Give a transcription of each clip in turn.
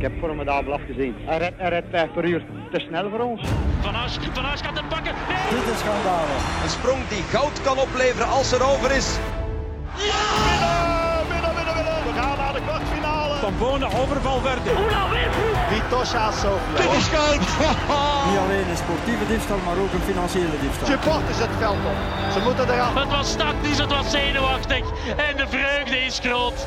Ik heb formidabel afgezien. Hij rijdt, hij rijdt 5 per uur te snel voor ons. Van As, Van As gaat hem pakken. Nee! Dit is schandalig. Een sprong die goud kan opleveren als er over is. Ja! Binnen, binnen, binnen, binnen. We gaan naar de kwartfinale. Van Bonen over Valverde. Oela wint. Vitosha Sofia. Dit is goud. Niet alleen een sportieve diefstal, maar ook een financiële diefstal. Supporters het veld op. Ze moeten eraf. Het was tactisch, het was zenuwachtig. En de vreugde is groot.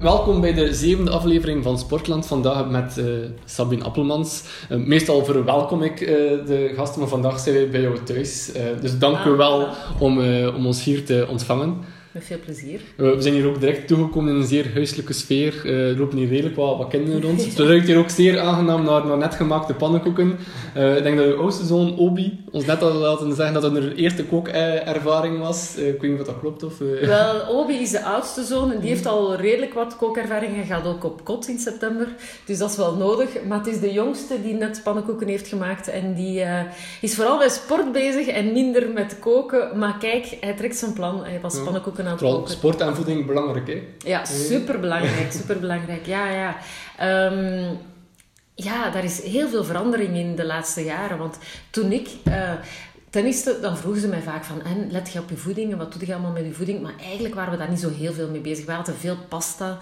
Welkom bij de zevende aflevering van Sportland. Vandaag met uh, Sabine Appelmans. Uh, meestal verwelkom ik uh, de gasten, maar vandaag zijn we bij jou thuis. dus dank u wel om, om ons hier te ontvangen. Met veel plezier. we zijn hier ook direct toegekomen in een zeer huiselijke sfeer. er lopen hier redelijk wat, wat kinderen rond. Het ruikt hier ook zeer aangenaam naar, naar net gemaakte pannenkoeken. ik denk dat uw oudste zoon, Obi, ons net had laten zeggen dat het een eerste kookervaring was. ik weet niet of dat klopt. Of, Wel, Obi is de oudste zoon en die heeft al redelijk wat kookervaring. Hij gaat ook op kot in september. Dus dat is wel nodig. Maar het is de jongste die net pannenkoeken heeft gemaakt. En die is vooral bij sport bezig en minder met koken. Maar kijk, hij trekt zijn plan. Hij was pannenkoeken aan het Vooral koken. sport en voeding belangrijk, hè? Ja, superbelangrijk, superbelangrijk. Ja, ja. Um, ja, daar is heel veel verandering in de laatste jaren. Want toen ik uh, tenniste, dan vroegen ze mij vaak van... En, let je op je voeding? En wat doe je allemaal met je voeding? Maar eigenlijk waren we daar niet zo heel veel mee bezig. We hadden veel pasta.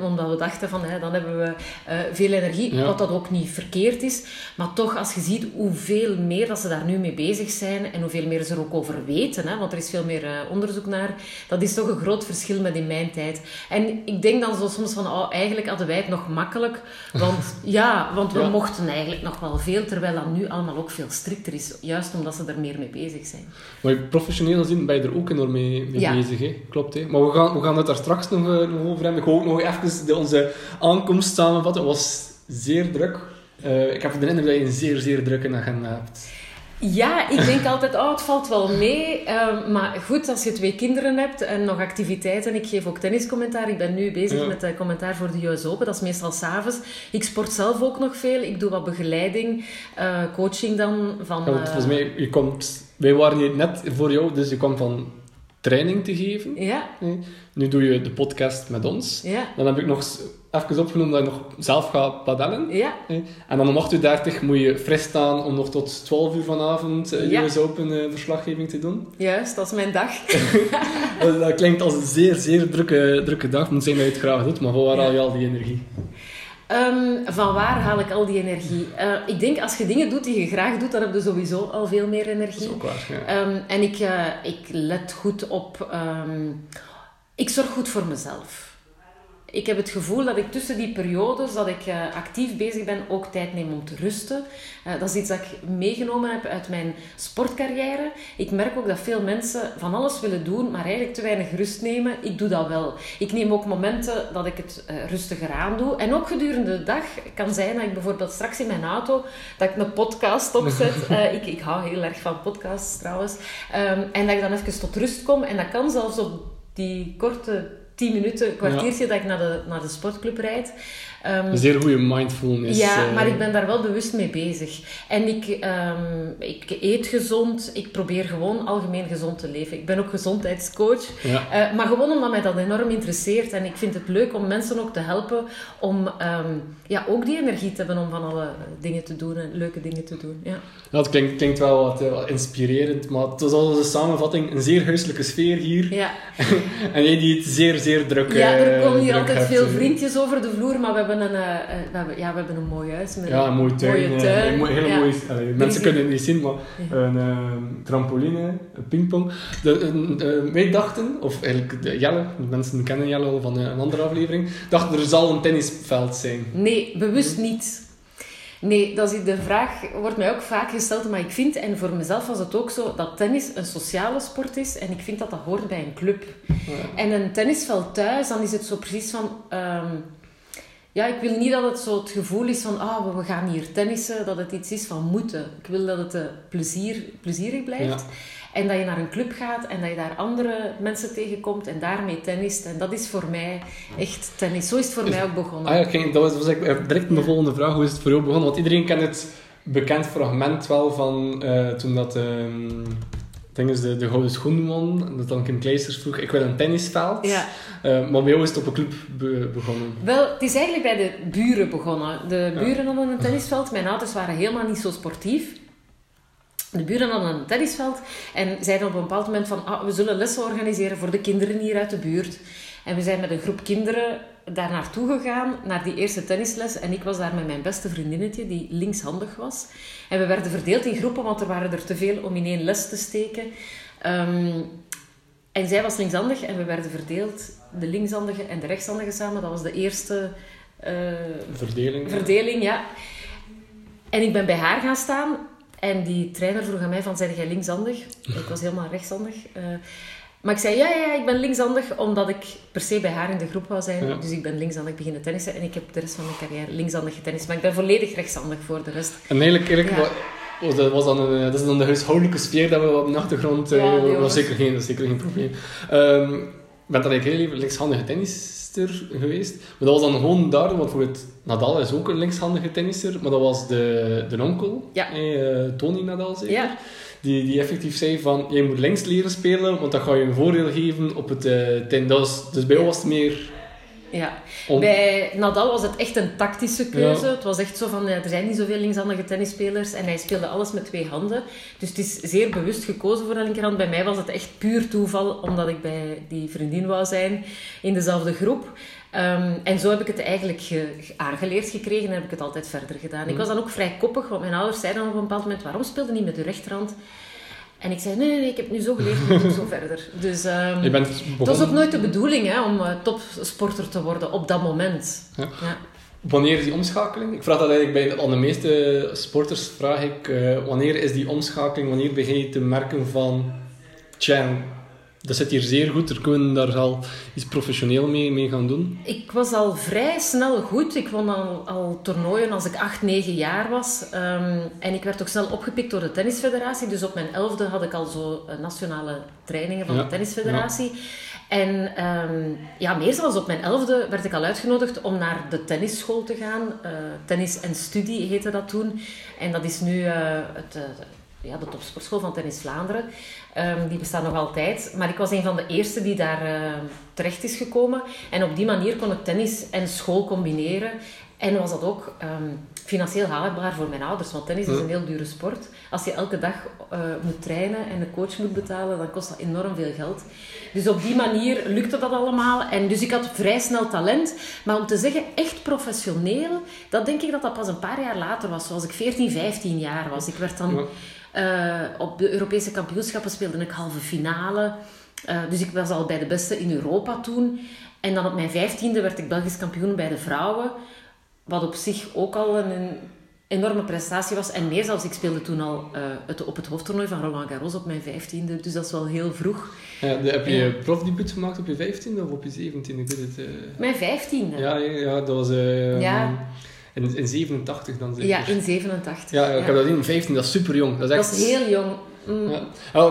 Omdat we dachten van, hè, dan hebben we uh, veel energie. Ja. Wat dat ook niet verkeerd is. Maar toch, als je ziet hoeveel meer dat ze daar nu mee bezig zijn... En hoeveel meer ze er ook over weten. Hè, want er is veel meer uh, onderzoek naar. Dat is toch een groot verschil met in mijn tijd. En ik denk dan zo soms van... Oh, eigenlijk hadden wij het nog makkelijk. Want ja, want we ja. mochten eigenlijk nog wel veel. Terwijl dat nu allemaal ook veel strikter is. Juist omdat ze er meer mee bezig zijn. Maar professioneel gezien ben je er ook enorm mee, mee ja. bezig, hè? klopt. Hè? Maar we gaan, we gaan het daar straks nog, uh, nog over hebben. Ik wil ook nog even de, onze aankomst samenvatten. Het was zeer druk. Uh, ik heb de indruk dat je een zeer, zeer drukke agenda hebt. Ja, ik denk altijd, oh, het valt wel mee. Uh, maar goed, als je twee kinderen hebt en nog activiteiten. Ik geef ook tenniscommentaar. Ik ben nu bezig ja. met uh, commentaar voor de US Open. Dat is meestal s'avonds. Ik sport zelf ook nog veel. Ik doe wat begeleiding, uh, coaching dan. Van, ja, volgens mij, je komt... Wij waren hier net voor jou, dus je kwam van training te geven. Ja. Nu doe je de podcast met ons. Ja. Dan heb ik nog even opgenomen dat je nog zelf gaat padellen. Ja. En dan om 8.30 uur moet je fris staan om nog tot 12 uur vanavond uh, ja. US Open uh, verslaggeving te doen. Juist, dat is mijn dag. dat, dat, klinkt als een zeer, zeer drukke, drukke dag. Moet zijn dat je het graag doet, maar van waar haal je al die energie? Um, van waar haal ik al die energie? Uh, ik denk, als je dingen doet die je graag doet, dan heb je sowieso al veel meer energie. Dat is ook waar, ja. um, en ik, ik let goed op... Um, ik zorg goed voor mezelf. Ik heb het gevoel dat ik tussen die periodes dat ik uh, actief bezig ben, ook tijd neem om te rusten. Uh, dat is iets dat ik meegenomen heb uit mijn sportcarrière. Ik merk ook dat veel mensen van alles willen doen, maar eigenlijk te weinig rust nemen. Ik doe dat wel. Ik neem ook momenten dat ik het uh, rustiger aan doe. En ook gedurende de dag kan zijn dat ik bijvoorbeeld straks in mijn auto dat ik een podcast opzet. ik, ik hou heel erg van podcasts trouwens. Um, en dat ik dan even tot rust kom. En dat kan zelfs op die korte 10 minuten, een kwartiertje ja. dat ik naar de, naar de sportclub rijd. Um, een zeer goede mindfulness. Ja, uh, maar ik ben daar wel bewust mee bezig. En ik, um, ik eet gezond. Ik probeer gewoon algemeen gezond te leven. Ik ben ook gezondheidscoach. Ja. Uh, maar gewoon omdat mij dat enorm interesseert. En ik vind het leuk om mensen ook te helpen om um, ja, ook die energie te hebben om van alle dingen te doen en leuke dingen te doen. Ja, ja dat klinkt, klinkt wel wat, wat, inspirerend. Maar het was al onze samenvatting een zeer huiselijke sfeer hier. Ja. en jij die het zeer, zeer druk Ja, er komen hier altijd veel vriendjes over de vloer. Maar we hebben een, uh, we hebben, ja, we hebben een mooi huis. Met ja, een mooie tuin. Mooie tuin. Een mooie, hele ja. mooie, mensen kunnen het niet zien, maar een uh, trampoline, een pingpong. De, wij dachten, of eigenlijk de Jelle, mensen kennen Jelle al van een andere aflevering, dachten er zal een tennisveld zijn. Nee, bewust niet. Nee, dat is, de vraag wordt mij ook vaak gesteld, maar ik vind, en voor mezelf was het ook zo, dat tennis een sociale sport is en ik vind dat dat hoort bij een club. Ja. En een tennisveld thuis, dan is het zo precies van... Um, ja, ik wil niet dat het zo het gevoel is van, ah, we gaan hier tennissen, dat het iets is van moeten. Ik wil dat het uh, plezier, plezierig blijft. Ja. En dat je naar een club gaat en dat je daar andere mensen tegenkomt en daarmee tennist. En dat is voor mij echt tennis. Zo is het voor mij ook begonnen. Ah ja, dat was, was ik, direct mijn volgende vraag. Hoe is het voor jou begonnen? Want iedereen kent het bekend fragment wel van uh, toen dat... Um, dingen de, de gouden schoen won. En dat dan Kim Kleisters vroeg, ik wil een tennisveld. Ja. Eh, maar bij jou is het op een club be- begonnen. Wel, het is eigenlijk bij de buren begonnen. De buren hadden een tennisveld. Mijn ouders waren helemaal niet zo sportief. De buren hadden een tennisveld en zeiden op een bepaald moment van ah, we zullen lessen organiseren voor de kinderen hier uit de buurt. En we zijn met een groep kinderen daar naartoe gegaan, naar die eerste tennisles. En ik was daar met mijn beste vriendinnetje, die linkshandig was. En we werden verdeeld in groepen, want er waren er te veel om in één les te steken. Ehm, en zij was linkshandig en we werden verdeeld, de linkshandige en de rechtshandige samen. Dat was de eerste eh, Verdeling. verdeling, ja. En ik ben bij haar gaan staan en die trainer vroeg aan mij van, zijn jij linkshandig? Ik was helemaal rechtshandig. eh, maar ik zei, ja, ja, ik ben linkshandig, omdat ik per se bij haar in de groep wou zijn. Ja. Dus ik ben linkshandig beginnen tennissen en ik heb de rest van mijn carrière linkshandig getennist. Maar ik ben volledig rechtshandig voor de rest. En eigenlijk, eigenlijk Ja. wa- was dat, was dan een, dat is dan de huishoudelijke sfeer dat we op de achtergrond... eh Ja, die was was- zeker geen, zeker geen probleem. Ehm ik ben dan eigenlijk heel even linkshandige tennister geweest. Maar dat was dan gewoon daar, want bijvoorbeeld Nadal is ook een linkshandige tennister, maar dat was de, de onkel, Ja. eh, Tony Nadal zeker. Die, die effectief zei van, jij moet links leren spelen, want dat ga je een voordeel geven op het uh, ten. Dat was, dus bij jou was het meer... Ja. Om- Bij Nadal was het echt een tactische keuze. Ja. Het was echt zo van, er zijn niet zoveel linkshandige tennisspelers en hij speelde alles met twee handen. Dus het is zeer bewust gekozen voor de linkerhand. Bij mij was het echt puur toeval, omdat ik bij die vriendin wou zijn in dezelfde groep. Ehm, en zo heb ik het eigenlijk ge- ge- aangeleerd gekregen en heb ik het altijd verder gedaan. Ik was dan ook vrij koppig, want mijn ouders zeiden dan op een bepaald moment, waarom speelde niet met de rechterhand? En ik zei, nee, nee, nee, ik heb nu zo geleerd, ik doe zo verder. Dus, ehm, Je bent het was ook nooit de bedoeling hè, om eh, topsporter te worden op dat moment. Ja. Ja. Wanneer is die omschakeling? Ik vraag dat eigenlijk bij aan de meeste sporters. Vraag ik, eh, wanneer is die omschakeling? Wanneer begin je te merken van... Tja, dat zit hier zeer goed. Er kunnen daar al iets professioneel mee, mee gaan doen. Ik was al vrij snel goed. Ik won al, al toernooien als ik 8, 9 jaar was. Ehm, en ik werd ook snel opgepikt door de tennisfederatie. Dus op mijn elfde had ik al zo eh, nationale trainingen van Ja, de tennisfederatie. En ehm, ja, meestal als op mijn elfde werd ik al uitgenodigd om naar de tennisschool te gaan. Eh, tennis en studie heette dat toen. En dat is nu eh, het, ja, de topsportschool van Tennis Vlaanderen. Ehm, die bestaat nog altijd. Maar ik was een van de eerste die daar eh, terecht is gekomen. En op die manier kon ik tennis en school combineren. En was dat ook ehm, financieel haalbaar voor mijn ouders. Want tennis is een heel dure sport. Als je elke dag eh, moet trainen en een coach moet betalen, dan kost dat enorm veel geld. Dus op die manier lukte dat allemaal. En dus ik had vrij snel talent. Maar om te zeggen, echt professioneel, dat denk ik dat dat pas een paar jaar later was. Zoals ik 14, 15 jaar was. Ik werd dan... Eh, op de Europese kampioenschappen speelde ik halve finale. Eh, dus ik was al bij de beste in Europa toen. En dan op mijn vijftiende werd ik Belgisch kampioen bij de vrouwen. Wat op zich ook al een, enorme prestatie was. En meer zelfs, ik speelde toen al eh, het, op het hoofdtoernooi van Roland Garros op mijn vijftiende. Dus dat is wel heel vroeg. Ja, de- heb je Ja. profdebuut gemaakt op je 15e of op je 17e? Ik weet het. eh. Mijn vijftiende. Ja, ja, dat was Ja. In, in 87 dan zeker. Ja, in 87. Ja, ik heb dat in 15, dat is super jong. Dat is echt... Dat is heel jong. Mm. Ja.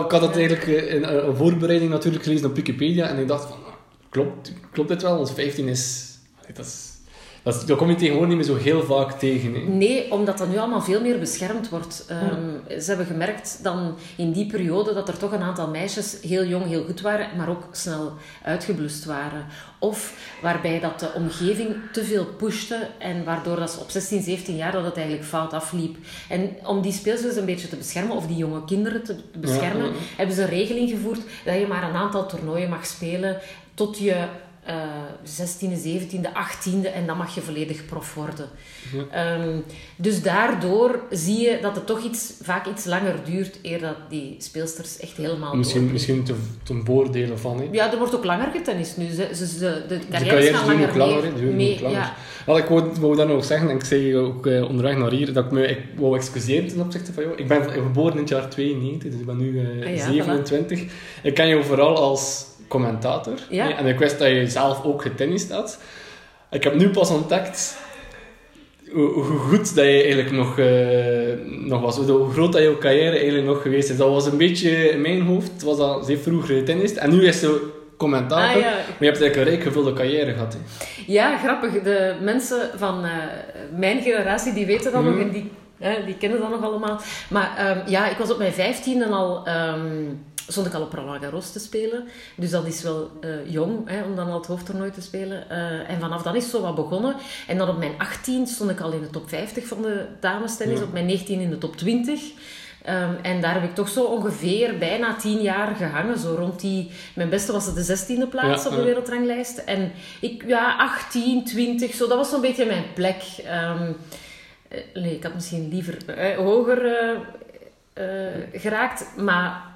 Ik had het eigenlijk eh, in eh, een voorbereiding natuurlijk gelezen op Wikipedia en ik dacht van, ah, klopt, klopt dit wel? Want 15 is... Dat, is, dat, is, dat kom je tegenwoordig niet meer zo heel vaak tegen. Hè. Nee, omdat dat nu allemaal veel meer beschermd wordt. Ehm, Ze hebben gemerkt dan in die periode dat er toch een aantal meisjes heel jong heel goed waren, maar ook snel uitgeblust waren. Of waarbij dat de omgeving te veel pushte en waardoor dat ze op 16, 17 jaar dat het eigenlijk fout afliep. En om die speelsters een beetje te beschermen, of die jonge kinderen te beschermen, Ja, ja. hebben ze een regeling gevoerd dat je maar een aantal toernooien mag spelen tot je 16e, 17e, 18e en dan mag je volledig prof worden. Ehm, dus daardoor zie je dat het toch iets, vaak iets langer duurt eer dat die speelsters echt helemaal Misschien, misschien te, ten voordele van. Ja, er wordt ook langer getennist nu. Ze, de De carrières gaan langer ook langer. hè, mee. duren mee, ook langer. ja. Wel, ik wou, wou dat nog zeggen, en ik zei ook eh, onderweg naar hier, dat ik me ik wou excuseren ten opzichte van jou. Ik ben geboren in het jaar 92, dus ik ben nu eh, Ah ja, 27. Ik ken jou vooral als commentator. Ja. En ik wist dat je zelf ook getennist had. Ik heb nu pas ontdekt hoe, goed dat je eigenlijk nog, eh, nog was. Hoe groot dat jouw carrière eigenlijk nog geweest is. Dat was een beetje in mijn hoofd, was dat zeer vroeg getennist. En nu is ze commentator. Ah, ja. Maar je hebt eigenlijk een rijk gevulde carrière gehad. Hè. Ja, grappig. De mensen van eh, mijn generatie, die weten dat Mhm. nog en die, die kennen dat nog allemaal. Maar ehm, ja, ik was op mijn vijftiende al ehm, stond ik al op Roland Garros te spelen. Dus dat is wel eh, jong hè, om dan al het hoofdtoernooi te spelen. Eh, en vanaf dan is het zo wat begonnen. En dan op mijn 18 stond ik al in de top 50 van de damestennis. Ja. Op mijn 19 in de top 20. Ehm, en daar heb ik toch zo ongeveer bijna 10 jaar gehangen. Zo rond die... Mijn beste was de 16e plaats Ja, op de wereldranglijst. En ik, ja, 18, 20, zo. Dat was zo'n beetje mijn plek. Ehm, eh, nee, ik had misschien liever eh, hoger geraakt. Maar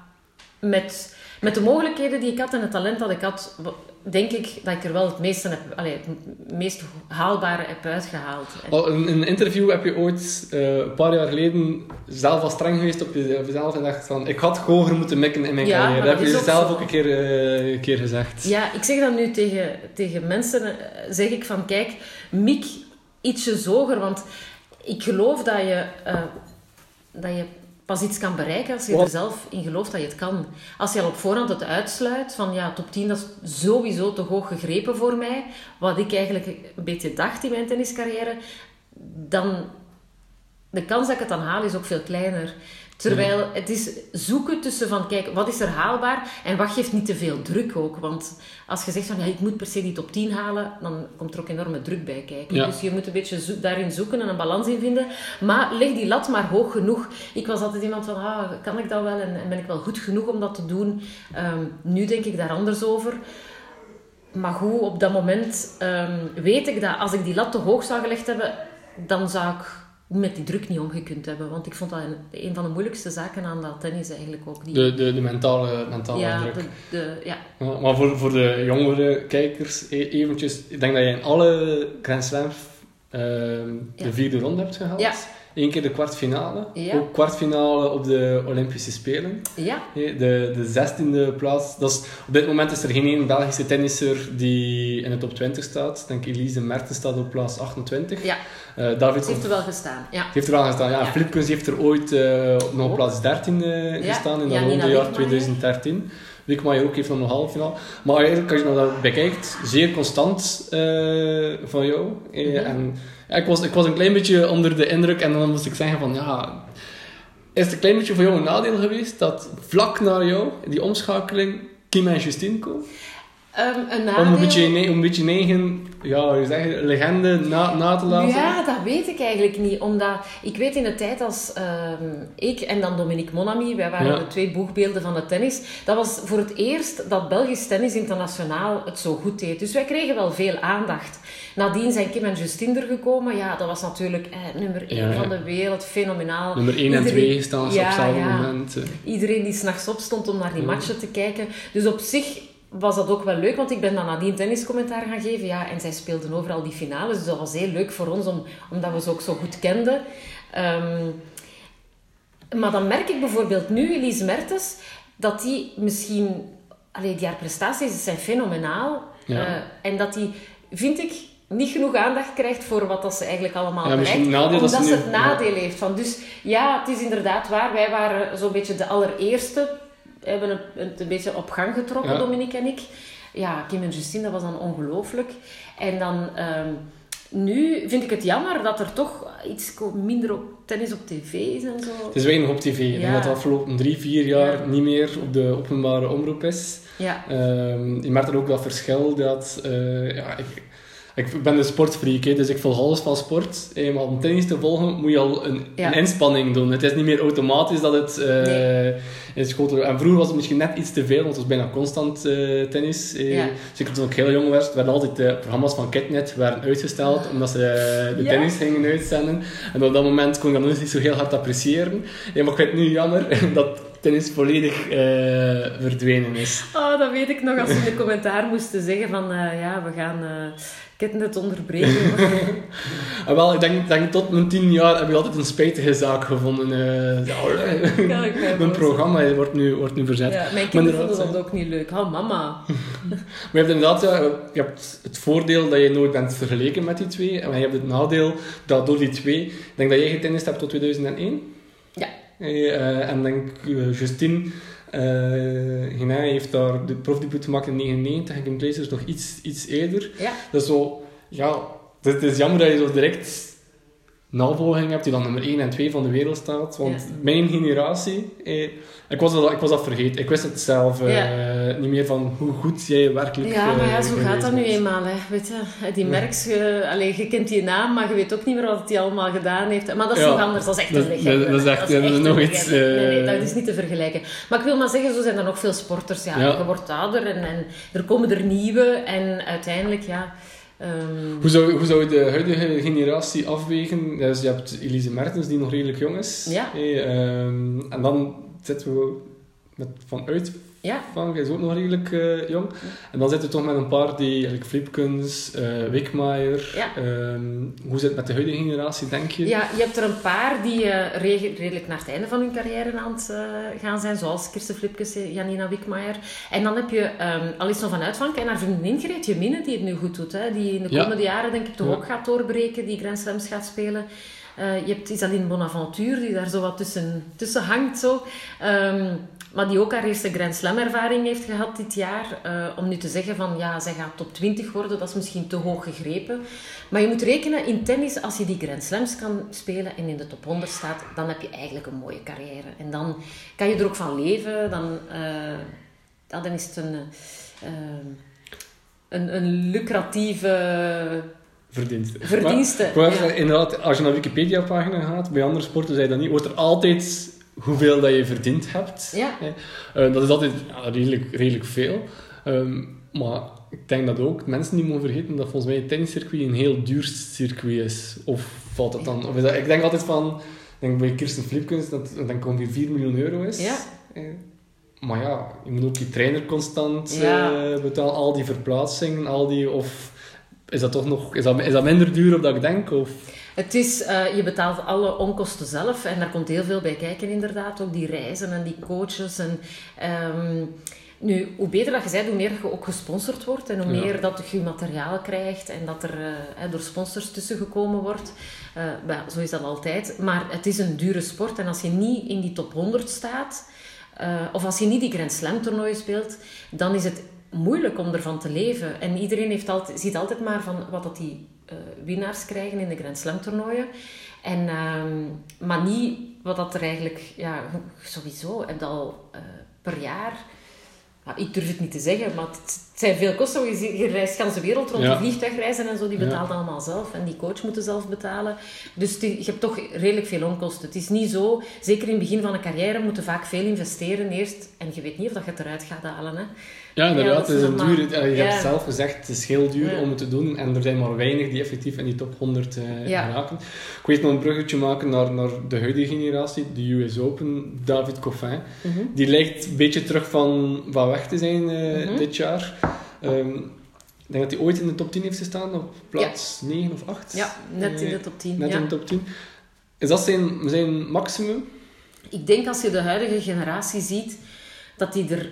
met, met de mogelijkheden die ik had en het talent dat ik had, denk ik dat ik er wel het meeste, heb, het meest haalbare heb uitgehaald. Al In een interview heb je ooit, eh, een paar jaar geleden, zelf al streng geweest op je- op jezelf en dacht van, ik had hoger moeten mikken in mijn Ja, carrière. Dat heb je zelf ook een keer, eh, een keer gezegd. Ja, ik zeg dat nu tegen, tegen mensen. eh, Zeg ik van, kijk, mik ietsje hoger. Want ik geloof dat je, dat je pas iets kan bereiken als je Wat? er zelf in gelooft dat je het kan. Als je al op voorhand het uitsluit van, ja, top 10 dat is sowieso te hoog gegrepen voor mij. Wat ik eigenlijk een beetje dacht in mijn tenniscarrière. Dan de kans dat ik het dan haal is ook veel kleiner. Terwijl het is zoeken tussen van, kijk, wat is er haalbaar en wat geeft niet te veel druk ook. Want als je zegt van, ja, ik moet per se die top 10 halen, dan komt er ook enorme druk bij kijken. Ja. Dus je moet een beetje zo- daarin zoeken en een balans in vinden. Maar leg die lat maar hoog genoeg. Ik was altijd iemand van, ah, kan ik dat wel en, en ben ik wel goed genoeg om dat te doen? Ehm, nu denk ik daar anders over. Maar goed, op dat moment ehm, weet ik dat als ik die lat te hoog zou gelegd hebben, dan zou ik met die druk niet omgekund hebben. Want ik vond dat een, van de moeilijkste zaken aan dat tennis eigenlijk ook. Die, De, de, de mentale, mentale ja, druk. de, de, ja, Ja, maar voor, voor de jongere kijkers, e- eventjes, ik denk dat je in alle Grand Slams ehm, Ja. de vierde ronde hebt gehaald. Ja. Eén keer de kwartfinale. Ja. Ook kwartfinale op de Olympische Spelen. ja, De, de zestiende plaats. Dat is, op dit moment is er geen één Belgische tennisser die in de top 20 staat. Ik denk Elise Mertens staat op plaats 28. ja, Eh, David heeft er wel gestaan. Ja. die heeft er wel gestaan. Ja, Ja. Flipkens heeft er ooit op nog op Ook. plaats 13 eh, Ja. gestaan in dat ronde jaar Wigmaier. 2013. Wikmaier ook heeft nog een halve finale. Maar eigenlijk, als je nou dat bekijkt, zeer constant van jou. Mhm. En ik, was, ik was een klein beetje onder de indruk en dan moest ik zeggen van ja... Is het een klein beetje voor jou een nadeel geweest dat vlak na jou, die omschakeling, Kim en Justine komen? Ehm, een Om een beetje, ne- om een beetje eigen, ja, je, legende na, na te laten? Ja, dat weet ik eigenlijk niet. Omdat ik weet in de tijd als ehm, ik en dan Dominique Monami, wij waren Ja. de twee boegbeelden van het tennis. Dat was voor het eerst dat Belgisch tennis internationaal het zo goed deed. Dus wij kregen wel veel aandacht. Nadien zijn Kim en Justine er gekomen. Ja, dat was natuurlijk eh, nummer 1 Ja, ja. van de wereld. Fenomenaal. Nummer 1 en 2 staan ze op hetzelfde moment. eh. Iedereen die s'nachts opstond om naar die matchen te kijken. Dus op zich was dat ook wel leuk, want ik ben dan nadien tenniscommentaar gaan geven. Ja, en zij speelden overal die finales, dus dat was heel leuk voor ons, om, omdat we ze ook zo goed kenden. Ehm, maar dan merk ik bijvoorbeeld nu, Elise Mertens, dat die misschien... Allee, die haar prestaties zijn fenomenaal. Ja. Eh, en dat die, vind ik, niet genoeg aandacht krijgt voor wat dat ze eigenlijk allemaal Ja, bereikt. nadeel omdat ze ze nu- het nadeel heeft. Van, dus ja, het is inderdaad waar. Wij waren zo'n beetje de allereerste. We hebben het, het een beetje op gang getrokken, Ja. Dominique en ik. Ja, Kim en Justine, dat was dan ongelooflijk. En dan... ehm, nu vind ik het jammer dat er toch iets minder op tennis op tv is en zo. Het is weinig op tv. Ik denk Ja. dat de afgelopen drie, vier jaar Ja. niet meer op de openbare omroep is. Ja, Ehm, je merkt er ook dat verschil dat... eh, ja, ik, ik ben een sportfreak, hè, dus ik volg alles van sport. Eh, maar om tennis te volgen moet je al een, Ja. een inspanning doen. Het is niet meer automatisch dat het eh Nee. is. En vroeger was het misschien net iets te veel, want het was bijna constant eh, tennis. Eh, Ja. Zeker toen ik heel jong was, werden altijd de programma's van Kitnet werden uitgesteld, omdat ze eh, de Ja. tennis gingen uitzenden. En op dat moment kon ik dat nog niet zo heel hard appreciëren. Maar ik vind het nu jammer dat tennis volledig eh, verdwenen is. oh, dat weet ik nog als ze in de commentaar moesten zeggen van... eh, ja, we gaan uh, Ketnet onderbreken. En wel, ik denk, denk tot mijn tien jaar heb ik altijd een spijtige zaak gevonden. eh ja, ik mijn programma wordt nu, wordt nu verzet. Ja, mijn kinderen vonden dat ook niet leuk. Oh, mama. Maar je hebt inderdaad ja, je hebt het voordeel dat je nooit bent vergeleken met die twee. En je hebt het nadeel dat door die twee... Ik denk dat jij getennist hebt tot 2001. Ja. Eh, en denk uh, Justine... Uh, Genaai heeft daar de profdebuut gemaakt in 1999 en Kim nog iets, iets eerder. Ja. Dat is zo... Ja, het is jammer dat je zo direct navolging hebt die dan nummer 1 en 2 van de wereld staat. Want mijn generatie, eh, ik, was dat, ik was dat vergeten. Ik wist het zelf eh, niet meer van hoe goed jij werkelijk Ja, maar ja, eh, zo gaat dat nu eenmaal. Hè. Weet je, die merks, je, allee, je kent die naam, maar je weet ook niet meer wat hij allemaal gedaan heeft. Maar dat is Ja. nog anders, dat is echt een legende. dat- dat is echt- dat is nog iets, Nee, nee, eh, dat is niet te vergelijken. Maar ik wil maar zeggen, zo zijn er nog veel sporters. Ja, Ja. Je wordt ouder en, en er komen er nieuwe. En uiteindelijk, ja... ehm, Hoe zou, hoe zou je de huidige generatie afwegen? Dus je hebt Elise Mertens, die nog redelijk jong is. Ja. Eh, ehm, en dan zitten we met vanuit ja, van, jij is ook nog redelijk eh, jong. En dan zitten we toch met een paar die, eigenlijk Flipkens, Wikmaier. Ja. Ehm, hoe zit het met de huidige generatie, denk je? Ja, je hebt er een paar die eh, redelijk naar het einde van hun carrière aan het gaan zijn, zoals Kirsten Flipkes, eh, Janina Wikmaier. En dan heb je um, Alison van Uitvank en haar vriendin Greetje Minne, die het nu goed doet. Hè, die in de Ja. komende jaren denk ik toch ook gaat doorbreken, die Grand Slams gaat spelen. Je hebt Isaline Bonaventure, die daar zo wat tussen, tussen hangt. Zo. Ehm, maar die ook haar eerste Grand Slam ervaring heeft gehad dit jaar. Eh, om nu te zeggen van, ja, zij gaat top 20 worden, dat is misschien te hoog gegrepen. Maar je moet rekenen, in tennis, als je die Grand Slams kan spelen en in de top 100 staat, dan heb je eigenlijk een mooie carrière. En dan kan je er ook van leven. Dan, eh, dan is het een, eh, een, een lucratieve Verdiensten. verdienste. Maar, maar ja. inderdaad, als je naar Wikipedia-pagina gaat, bij andere sporten zei dat niet, wordt er altijd hoeveel dat je verdiend hebt. Ja. Eh, dat is altijd ja, redelijk, redelijk veel. Ehm, maar ik denk dat ook mensen niet mogen vergeten dat volgens mij het tenniscircuit een heel duur circuit is. Of valt dat dan? Of is dat, ik denk altijd van, denk bij Kirsten Flipkens dat het ik ongeveer 4 miljoen euro is. Ja. Eh, maar ja, je moet ook je trainer constant Ja. eh, betalen, al die verplaatsingen, al die... Of is dat toch nog... Is dat, is dat minder duur op dat ik denk? Of... Het is, eh, je betaalt alle onkosten zelf en daar komt heel veel bij kijken inderdaad. Ook die reizen en die coaches. En, ehm, nu, hoe beter dat je bent, hoe meer je ook gesponsord wordt en hoe Ja. meer dat je materiaal krijgt en dat er eh, door sponsors tussengekomen wordt. Eh, zo is dat altijd. Maar het is een dure sport en als je niet in die top 100 staat, of als je niet die Grand Slam toernooien speelt, dan is het moeilijk om ervan te leven. En iedereen heeft altijd, ziet altijd maar van wat dat die winnaars krijgen in de Grand Slam toernooien. En, ehm, maar niet wat dat er eigenlijk... Ja, sowieso heb je al eh, per jaar... ja, ik durf het niet te zeggen, maar het, het zijn veel kosten. Je, reist de wereld rond, Ja. vliegtuigreizen en zo, die Ja. betaalt allemaal zelf. En die coach moet zelf betalen. Dus die- je hebt toch redelijk veel onkosten. Het is niet zo... Zeker in het begin van een carrière moeten vaak veel investeren eerst. En je weet niet of dat je het eruit gaat halen, hè. Ja, inderdaad. het is een duur, eh, je hebt zelf gezegd, het is heel duur om het te doen. En er zijn maar weinig die effectief in die top 100 eh Ja. geraken. Ik weet nog een bruggetje maken naar, naar de huidige generatie, de US Open, David Coffin. Mhm. Die lijkt een beetje terug van, van weg te zijn eh, Mhm. dit jaar. Ehm, ik denk dat hij ooit in de top 10 heeft gestaan, op plaats 9 of 8. Ja, net in Eh, de top 10. Net ja. in de top 10. Is dat zijn, zijn maximum? Ik denk als je de huidige generatie ziet, dat die er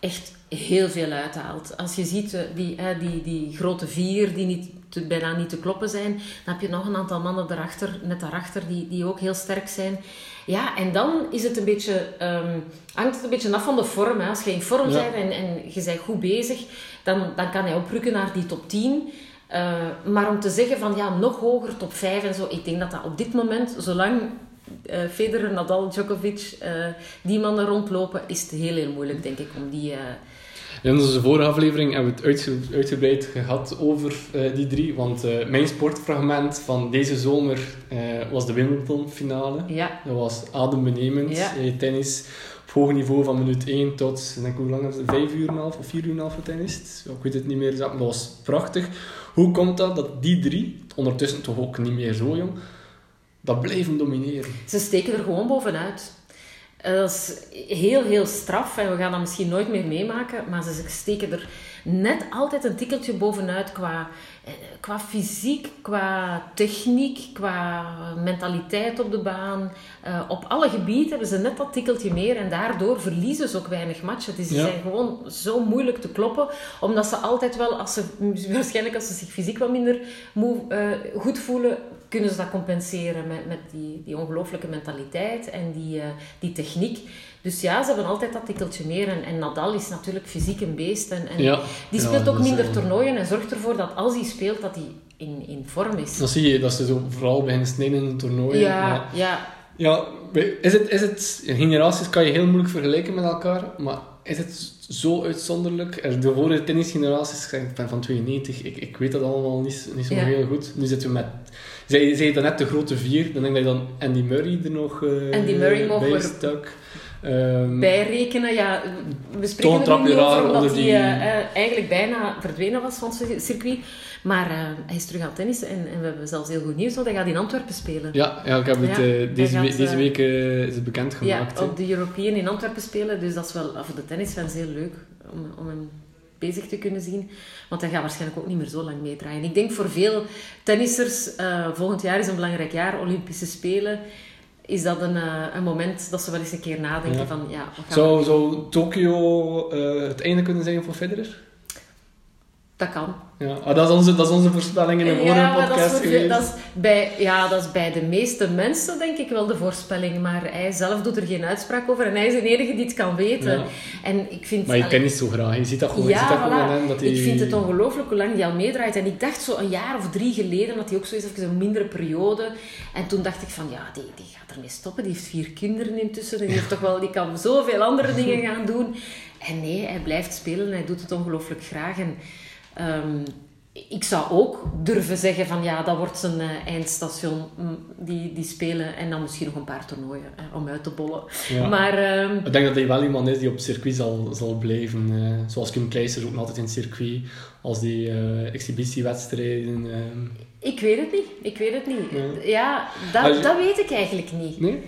echt heel veel uithaalt. Als je ziet eh, die, die, die grote vier die niet te- bijna niet te kloppen zijn, dan heb je nog een aantal mannen daarachter, net daarachter die, die ook heel sterk zijn. Ja, en dan is het een beetje, ehm, hangt het een beetje af van de vorm. Hè. Als je in vorm Ja. bent en, en je bent goed bezig, dan, dan kan hij oprukken naar die top 10. Eh, maar om te zeggen van ja, nog hoger, top 5 en zo, ik denk dat dat op dit moment, zolang eh Federer, Nadal, Djokovic, eh, die mannen rondlopen, is het heel, heel moeilijk, denk ik, om die... In onze vorige aflevering hebben we het uitge- uitgebreid gehad over eh, die drie. Want eh, mijn sportfragment van deze zomer eh, was de Wimbledon-finale. ja, Dat was adembenemend. Ja. Tennis op hoog niveau van minuut 1 tot, ik denk, hoe lang is het? 5 uur en half of 4 uur en half getennist. Ja, Ik weet het niet meer exact, maar dat was prachtig. Hoe komt dat dat die drie, ondertussen toch ook niet meer zo jong, dat blijven domineren? ze steken er gewoon bovenuit. Eh, Dat is heel, heel straf en we gaan dat misschien nooit meer meemaken, maar ze steken er net altijd een tikkeltje bovenuit qua, eh, qua fysiek, qua techniek, qua mentaliteit op de baan. Eh, op alle gebieden hebben ze net dat tikkeltje meer en daardoor verliezen ze ook weinig matchen. Dus ze Ja. zijn gewoon zo moeilijk te kloppen, omdat ze altijd wel, als ze, waarschijnlijk als ze zich fysiek wat minder moe, eh, goed voelen, kunnen ze dat compenseren met, met die, die ongelooflijke mentaliteit en die, die techniek. Dus ja, ze hebben altijd dat tikkeltje meer. En, en Nadal is natuurlijk fysiek een beest. En, en Ja. die speelt ook minder eh, toernooien en zorgt ervoor dat als hij speelt, dat hij in, in vorm is. Dan zie je dat ze zo vooral beginnen snijden in het toernooi. Ja, ja. ja, is het, is het... Generaties kan je heel moeilijk vergelijken met elkaar, maar is het zo uitzonderlijk? Er- De vorige tennisgeneraties, ik ben van 92, ik, ik weet dat allemaal niet, niet zo Ja. heel goed. Nu zitten we met... Zij, zij dan net de grote vier, dan denk ik dat je dan Andy Murray er nog eh Andy Murray bij stak. Ehm, Bijrekenen, ja, we spreken er nu niet over, omdat onder hij die- eh, eh, eigenlijk bijna verdwenen was van het circuit. Maar eh, hij is terug aan het tennissen en, en we hebben zelfs heel goed nieuws, want hij gaat in Antwerpen spelen. ja, ja, ik heb het Ja, deze, gaat, deze week is het Ja, bekendgemaakt. hè. op de European in Antwerpen spelen. Dus dat is wel voor de tennisfans heel leuk om, om hem bezig te kunnen zien. Want hij gaat waarschijnlijk ook niet meer zo lang meedraaien. Ik denk voor veel tennissers, volgend jaar is een belangrijk jaar, Olympische Spelen. Is dat een, eh, een moment dat ze wel eens een keer nadenken Ja. van, ja, gaan Zou, zou Tokio eh, het einde kunnen zijn voor Federer? Dat kan. Ja, ah, dat, is onze, dat is onze voorspelling in de vorige Ja, maar dat is, podcast geweest. dat, is bij, ja, dat is bij de meeste mensen denk ik wel de voorspelling. Maar hij zelf doet er geen uitspraak over. En hij is de enige die het kan weten. Ja. En ik vind... Maar je kent niet zo graag. Je ziet dat gewoon, Ja, dat gewoon aan voilà. hem. Dat hij... Ik vind het ongelooflijk hoe lang hij al meedraait. En ik dacht zo een jaar of drie geleden dat hij ook zo is, even een mindere periode. En toen dacht ik van, ja, die, die gaat ermee stoppen. Die heeft vier kinderen intussen. En die, heeft toch wel, die kan zoveel andere dingen gaan doen. En nee, hij blijft spelen en hij doet het ongelooflijk graag. En ehm, ik zou ook durven zeggen van, ja, dat wordt zijn eh, eindstation. Mm, Die, die spelen en dan misschien nog een paar toernooien eh, om uit te bollen. Ja. Maar... ehm, Ik denk dat hij wel iemand is die op circuit zal, zal blijven. eh, zoals Kim Kleister ook altijd in het circuit. Als die exhibitiewedstrijden... ehm, Ik weet het niet. Ik weet het niet. Ja. Ja, dat, je- dat weet ik eigenlijk niet. nee?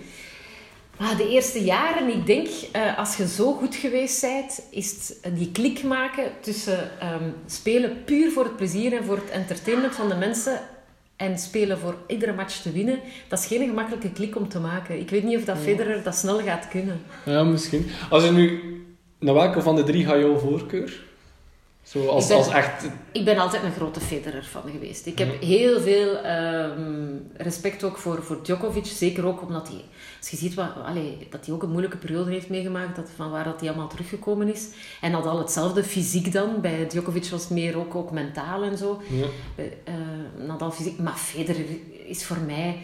Maar de eerste jaren, ik denk, eh, als je zo goed geweest bent, is het die klik maken tussen ehm, spelen puur voor het plezier en voor het entertainment van de mensen en spelen voor iedere match te winnen. Dat is geen gemakkelijke klik om te maken. Ik weet niet of dat Federer dat snel gaat kunnen. Ja, misschien. Als je nu... Naar welke van de drie ga jouw voorkeur? Zo als, Ik ben- als echt... Ik ben altijd een grote Federer van geweest. Ik heb heel veel ehm, respect ook voor, voor Djokovic. Zeker ook omdat hij, als je ziet wat, allee, dat hij ook een moeilijke periode heeft meegemaakt, dat, van waar dat hij allemaal teruggekomen is. En dat al hetzelfde fysiek dan. Bij Djokovic was het meer ook, ook mentaal en zo. Ja. Eh, Nadal fysiek. Maar Federer is voor mij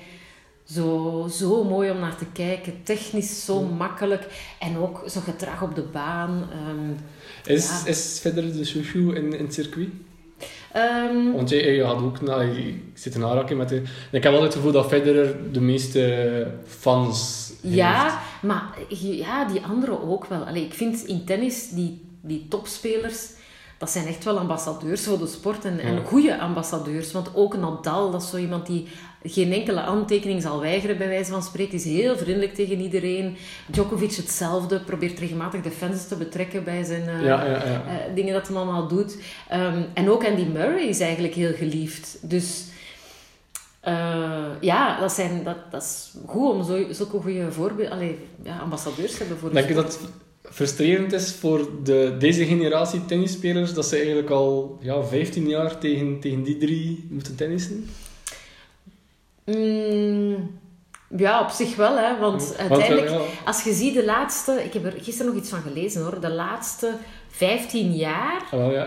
zo, zo mooi om naar te kijken. Technisch zo makkelijk. En ook zo gedrag op de baan. Ehm, Is, Ja. is Federer de chouchou in, in het circuit? ehm, Want jij, jij had ook... Nou, ik zit in aanraking met de... Ik heb altijd het gevoel dat Federer de meeste fans heeft. Ja, maar ja, die anderen ook wel. Allee, ik vind in tennis, die, die topspelers, dat zijn echt wel ambassadeurs voor de sport. En, en goede ambassadeurs. Want ook Nadal, dat is zo iemand die geen enkele aantekening zal weigeren, bij wijze van spreken. Is heel vriendelijk tegen iedereen. Djokovic hetzelfde, probeert regelmatig de fans te betrekken bij zijn... eh, Ja, ja, ja. eh, dingen dat hij allemaal doet. Ehm, en ook Andy Murray is eigenlijk heel geliefd. Dus eh, ja, dat, zijn, dat, dat is goed om zo, zulke goede voorbeelden, ambassadeurs te hebben voor Denk je dat het frustrerend is voor de, deze generatie tennisspelers dat ze eigenlijk al ja, 15 jaar tegen, tegen die drie moeten tennissen? Mm, ja, op zich wel, hè, want uiteindelijk, ja, als je ziet de laatste, ik heb er gisteren nog iets van gelezen hoor, de laatste 15 jaar. wel, ja.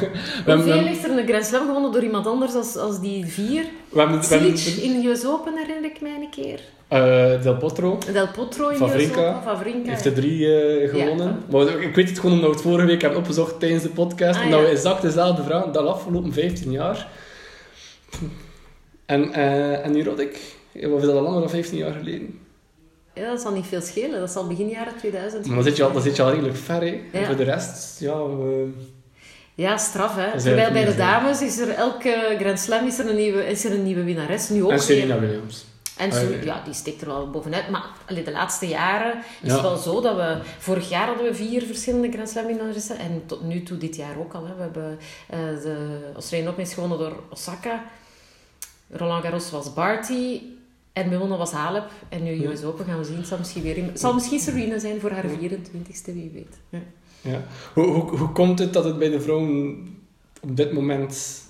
Hoeveel heeft er een Grand Slam gewonnen door iemand anders als, als die vier? we hebben, Silic in US Open herinner ik mij een keer. eh, Del Potro Del Potro in Open. Wawrinka. heeft er drie eh, gewonnen. Maar ik weet het gewoon omdat we het vorige week hebben opgezocht tijdens de podcast. Ah, omdat ja. we exact dezelfde vraag, dat afgelopen 15 jaar. En, eh en nu Roddick, wat is dat al langer dan 15 jaar geleden? Ja, dat zal niet veel schelen. Dat zal begin jaren 2000 Maar dan zit je al, dan zit je al redelijk ver, hè. En voor de rest, ja... we- Ja, straf hè. Terwijl bij de dames is er elke Grand Slam is er een nieuwe, is er een nieuwe winnares. Nu ook En weer. Serena Williams. En Ah, zo, ja. ja, die steekt er wel bovenuit. Maar allee, de laatste jaren is Ja. het wel zo dat we... Vorig jaar hadden we vier verschillende Grand Slam winnaressen. En tot nu toe, dit jaar ook al. Hè. We hebben eh, de Australian Open is gewonnen door Osaka. Roland Garros was Barty. En Wimbledon was Halep. En nu. US Open gaan we zien. Het zal misschien, weer, zal misschien Serena zijn voor haar 24ste, wie weet. Ja. Ja. Hoe, hoe, hoe komt het dat het bij de vrouwen op dit moment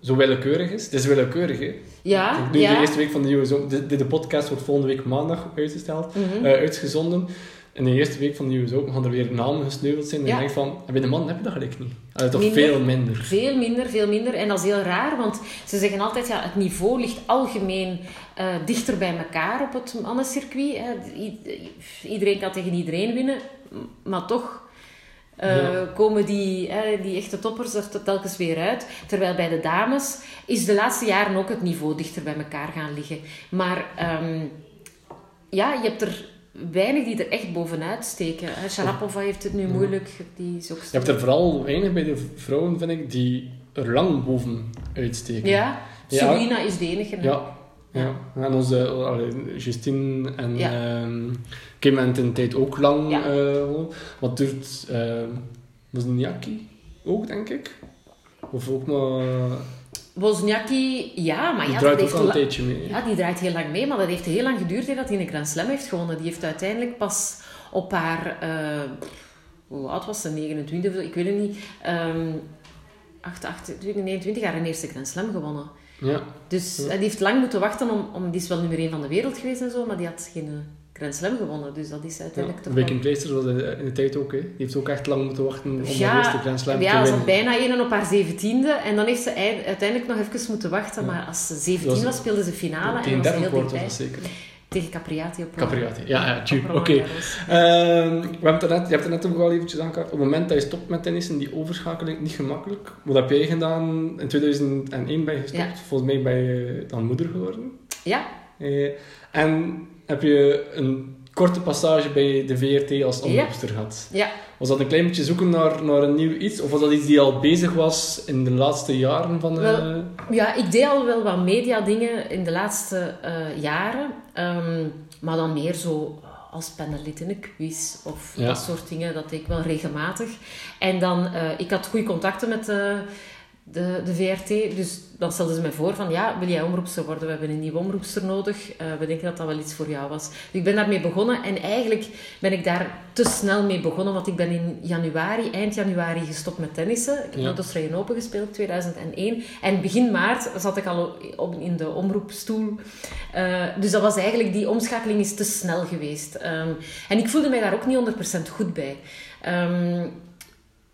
zo willekeurig is? Het is willekeurig, hè? Ja, nu ja. de eerste week van de US Open. De, de, de podcast wordt volgende week maandag uitgesteld, Mhm. eh, uitgezonden. In de eerste week van de US Open gaan er weer namen gesneuveld zijn. En Ja. je denkt van, bij de man heb je dat gelijk niet. Allee, toch Minder. veel minder. Veel minder, veel minder. En dat is heel raar, want ze zeggen altijd, ja, het niveau ligt algemeen eh, dichter bij elkaar op het mannencircuit. Hè. Iedereen kan tegen iedereen winnen, maar toch eh, Ja. komen die, hè, die echte toppers er telkens weer uit. Terwijl bij de dames is de laatste jaren ook het niveau dichter bij elkaar gaan liggen. Maar ehm, ja, je hebt er weinig die er echt bovenuit steken. Sharapova heeft het nu moeilijk, die is ook Je hebt er vooral weinig bij de vrouwen, vind ik, die er lang boven uitsteken. Ja, Ja. Serena is de enige. Ja. Ja. En onze allee, Justine en Ja. ehm, Kim in de tijd ook lang. Ja. eh, wat duurt uh, Wozniacki ook, denk ik? Of ook maar... Wozniacki, ja, maar Die ja, draait dat ook al een tijdje mee. Ja, die draait heel lang mee, maar dat heeft heel lang geduurd hè, dat hij een Grand Slam heeft gewonnen. Die heeft uiteindelijk pas op haar... eh, hoe oud was ze? 29 of zo? Ik weet het niet. Ehm 8, 28, 29 jaar een eerste Grand Slam gewonnen. Ja. Dus hij heeft lang moeten wachten om, om... Die is wel nummer 1 van de wereld geweest en zo, maar die had geen eh, Grand Slam gewonnen. Dus dat is ja. uiteindelijk toch Viking wel... Pleister was in de tijd ook. Hè. Die heeft ook echt lang moeten wachten om de Ja, eerste Grand Slam ja, te ze winnen. had bijna één op haar zeventiende. En dan heeft ze ei- uiteindelijk nog even moeten wachten. Maar als ze 17 Dat was- was, speelde ze finale. En was heel kwart was dat zeker. Tegen Capriati op Capriati, ja, ja, oké. Ehm, we hebben net, je hebt het net ook al eventjes aangekaart. Op het moment dat je stopt met tennissen, die overschakeling niet gemakkelijk. Wat heb jij gedaan? In 2001 ben je gestopt. Ja. Volgens mij ben je dan moeder geworden. Ja, Eh, en heb je een korte passage bij de VRT als omroepster gehad. ja. Was dat een klein beetje zoeken naar, naar een nieuw iets? Of was dat iets die al bezig was in de laatste jaren van... eh, Wel, Ja, ik deed al wel wat mediadingen in de laatste eh, jaren. Ehm, maar dan meer zo als panelid in een quiz of Ja. dat soort dingen. Dat deed ik wel regelmatig. En dan, eh, ik had goede contacten met de, de, de VRT. Dus dan stelden ze mij voor van, ja, wil jij omroepster worden? We hebben een nieuwe omroepster nodig. Eh, we denken dat dat wel iets voor jou was. Dus ik ben daarmee begonnen. En eigenlijk ben ik daar te snel mee begonnen. Want ik ben in januari, eind januari gestopt met tennissen. Ik heb Ja. met Australian Open gespeeld, 2001. En begin maart zat ik al op, in de omroepstoel. Eh, dus dat was eigenlijk, die omschakeling is te snel geweest. Ehm, en ik voelde mij daar ook niet 100% goed bij. Ehm,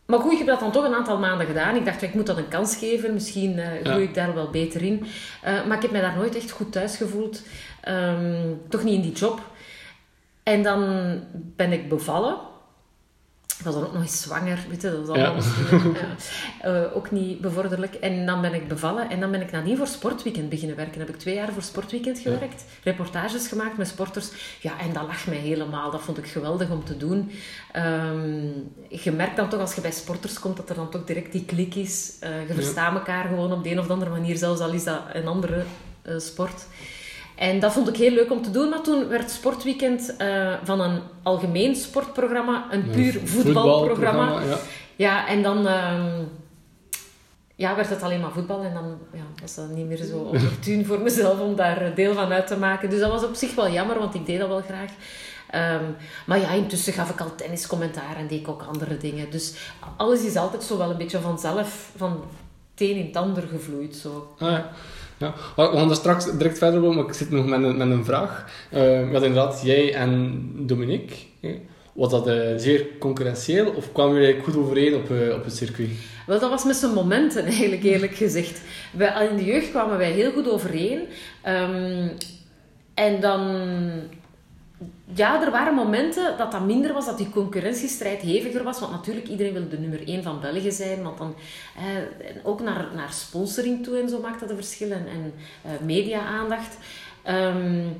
maar goed, ik heb dat dan toch een aantal maanden gedaan. Ik dacht, ik moet dat een kans geven. Misschien eh groei Ja. ik daar wel beter in. Eh, maar ik heb mij daar nooit echt goed thuis gevoeld. Ehm, toch niet in die job. En dan ben ik bevallen. Ik was dan ook nog eens zwanger, weet je, dat was allemaal misschien, ja, eh, ook niet bevorderlijk. En dan ben ik bevallen en dan ben ik nadien voor Sportweekend beginnen werken. heb ik twee jaar voor Sportweekend gewerkt, reportages gemaakt met sporters. Ja, en dat lag mij helemaal. Dat vond ik geweldig om te doen. Ehm, je merkt dan toch als je bij sporters komt dat er dan toch direct die klik is. Eh, je verstaat elkaar gewoon op de een of andere manier, zelfs al is dat een andere eh, sport. En dat vond ik heel leuk om te doen, maar toen werd Sportweekend eh, van een algemeen sportprogramma een puur voetbalprogramma. ja. Ja, en dan ehm, ja, werd het alleen maar voetbal. En dan ja, was dat niet meer zo opportun voor mezelf om daar eh, deel van uit te maken. Dus dat was op zich wel jammer, want ik deed dat wel graag. Ehm, maar ja, intussen gaf ik al tenniscommentaar en deed ik ook andere dingen. Dus alles is altijd zo wel een beetje vanzelf, van het een in het ander gevloeid. Zo. Ah, ja. Ja. We gaan er straks direct verder op, maar ik zit nog met een, met een vraag. Uh, inderdaad, jij en Dominique, was dat uh, zeer concurrentieel of kwamen jullie goed overeen op, uh, op het circuit? Wel, dat was met zijn momenten eigenlijk, eerlijk gezegd. Wij, in de jeugd kwamen wij heel goed overeen. Um, en dan ja, er waren momenten dat dat minder was, dat die concurrentiestrijd heviger was. Want natuurlijk, iedereen wilde de nummer 1 van België zijn. Want dan, eh, ook naar, naar sponsoring toe en zo maakt dat een verschil. En, uh, media-aandacht. Um,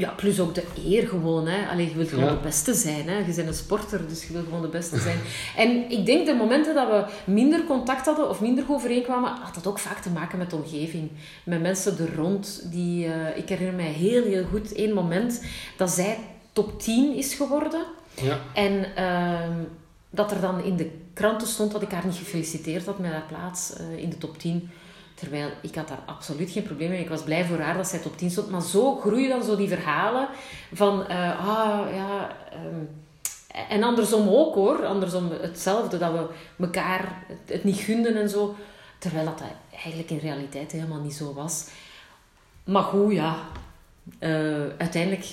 ja, plus ook de eer gewoon. Hè. Allee, je wilt gewoon ja. de beste zijn. Hè. Je bent een sporter, dus je wilt gewoon de beste zijn. en ik denk de momenten dat we minder contact hadden of minder overeenkwamen, had dat ook vaak te maken met de omgeving. Met mensen er rond. Die, uh, ik herinner mij heel, heel goed één moment dat zij top 10 is geworden. Ja. En uh, dat er dan in de kranten stond dat ik haar niet gefeliciteerd had met haar plaats uh, in de top 10. Terwijl ik had daar absoluut geen probleem mee. Ik was blij voor haar dat zij top 10 stond. Maar zo groeien dan zo die verhalen van... Uh, ah, ja... Um, en andersom ook hoor. Andersom hetzelfde. Dat we elkaar het, niet gunden en zo. Terwijl dat eigenlijk in realiteit helemaal niet zo was. Maar goed, ja. Uh, uiteindelijk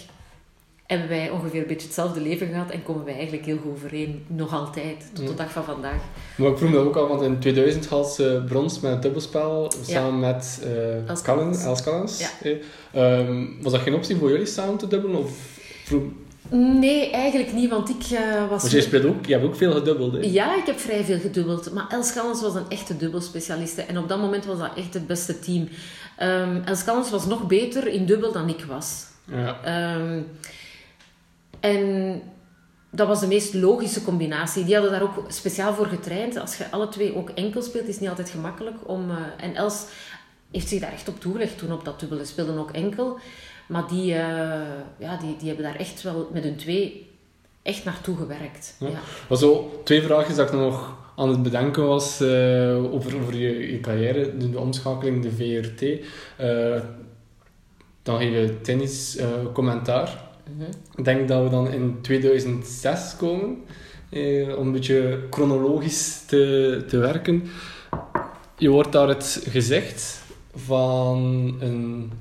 hebben wij ongeveer een beetje hetzelfde leven gehad en komen wij eigenlijk heel goed overeen. Nog altijd, tot de dag van vandaag. Maar ik vroeg me dat ook al, want in 2000 had ze brons met het dubbelspel samen met uh, Els Callens. Els Callens, Ja. eh. Ehm, was dat geen optie voor jullie samen te dubbelen? Of vroeg... Nee, eigenlijk niet, want ik eh, was... Want jij ook, je hebt ook veel gedubbeld. Hè? Ja, ik heb vrij veel gedubbeld. Maar Els Callens was een echte dubbelspecialiste. En op dat moment was dat echt het beste team. Ehm Els Callens was nog beter in dubbel dan ik was. Ja. Ehm, en dat was de meest logische combinatie. Die hadden daar ook speciaal voor getraind. Als je alle twee ook enkel speelt, is het niet altijd gemakkelijk. Om, eh, en Els heeft zich daar echt op toegelegd toen op dat dubbel. Ze speelden ook enkel. Maar die, eh, ja, die, die hebben daar echt wel met hun twee echt naartoe gewerkt. Ja. Ja. Maar zo, twee vraagjes dat ik nog aan het bedenken was eh, over, over je, je carrière, de, de omschakeling, de VRT. Dan geef je tennis eh, Ik denk dat we dan in 2006 komen, eh, om een beetje chronologisch te, te werken. Je wordt daar het gezegd van een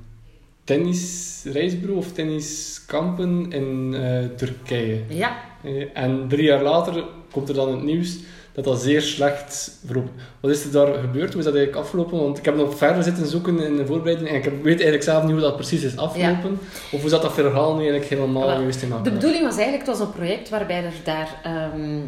tennisreisbureau of tenniskampen in eh, Turkije. ja, Eh, En drie jaar later komt er dan het nieuws dat dat zeer slecht verloopt. Wat is er daar gebeurd? Hoe is dat eigenlijk afgelopen? Want ik heb nog verder zitten zoeken in de voorbereiding en ik weet eigenlijk zelf niet hoe dat precies is afgelopen. Of hoe zat dat verhaal nu eigenlijk helemaal Wel, geweest in De bedoeling was eigenlijk, het was een project waarbij er daar ehm,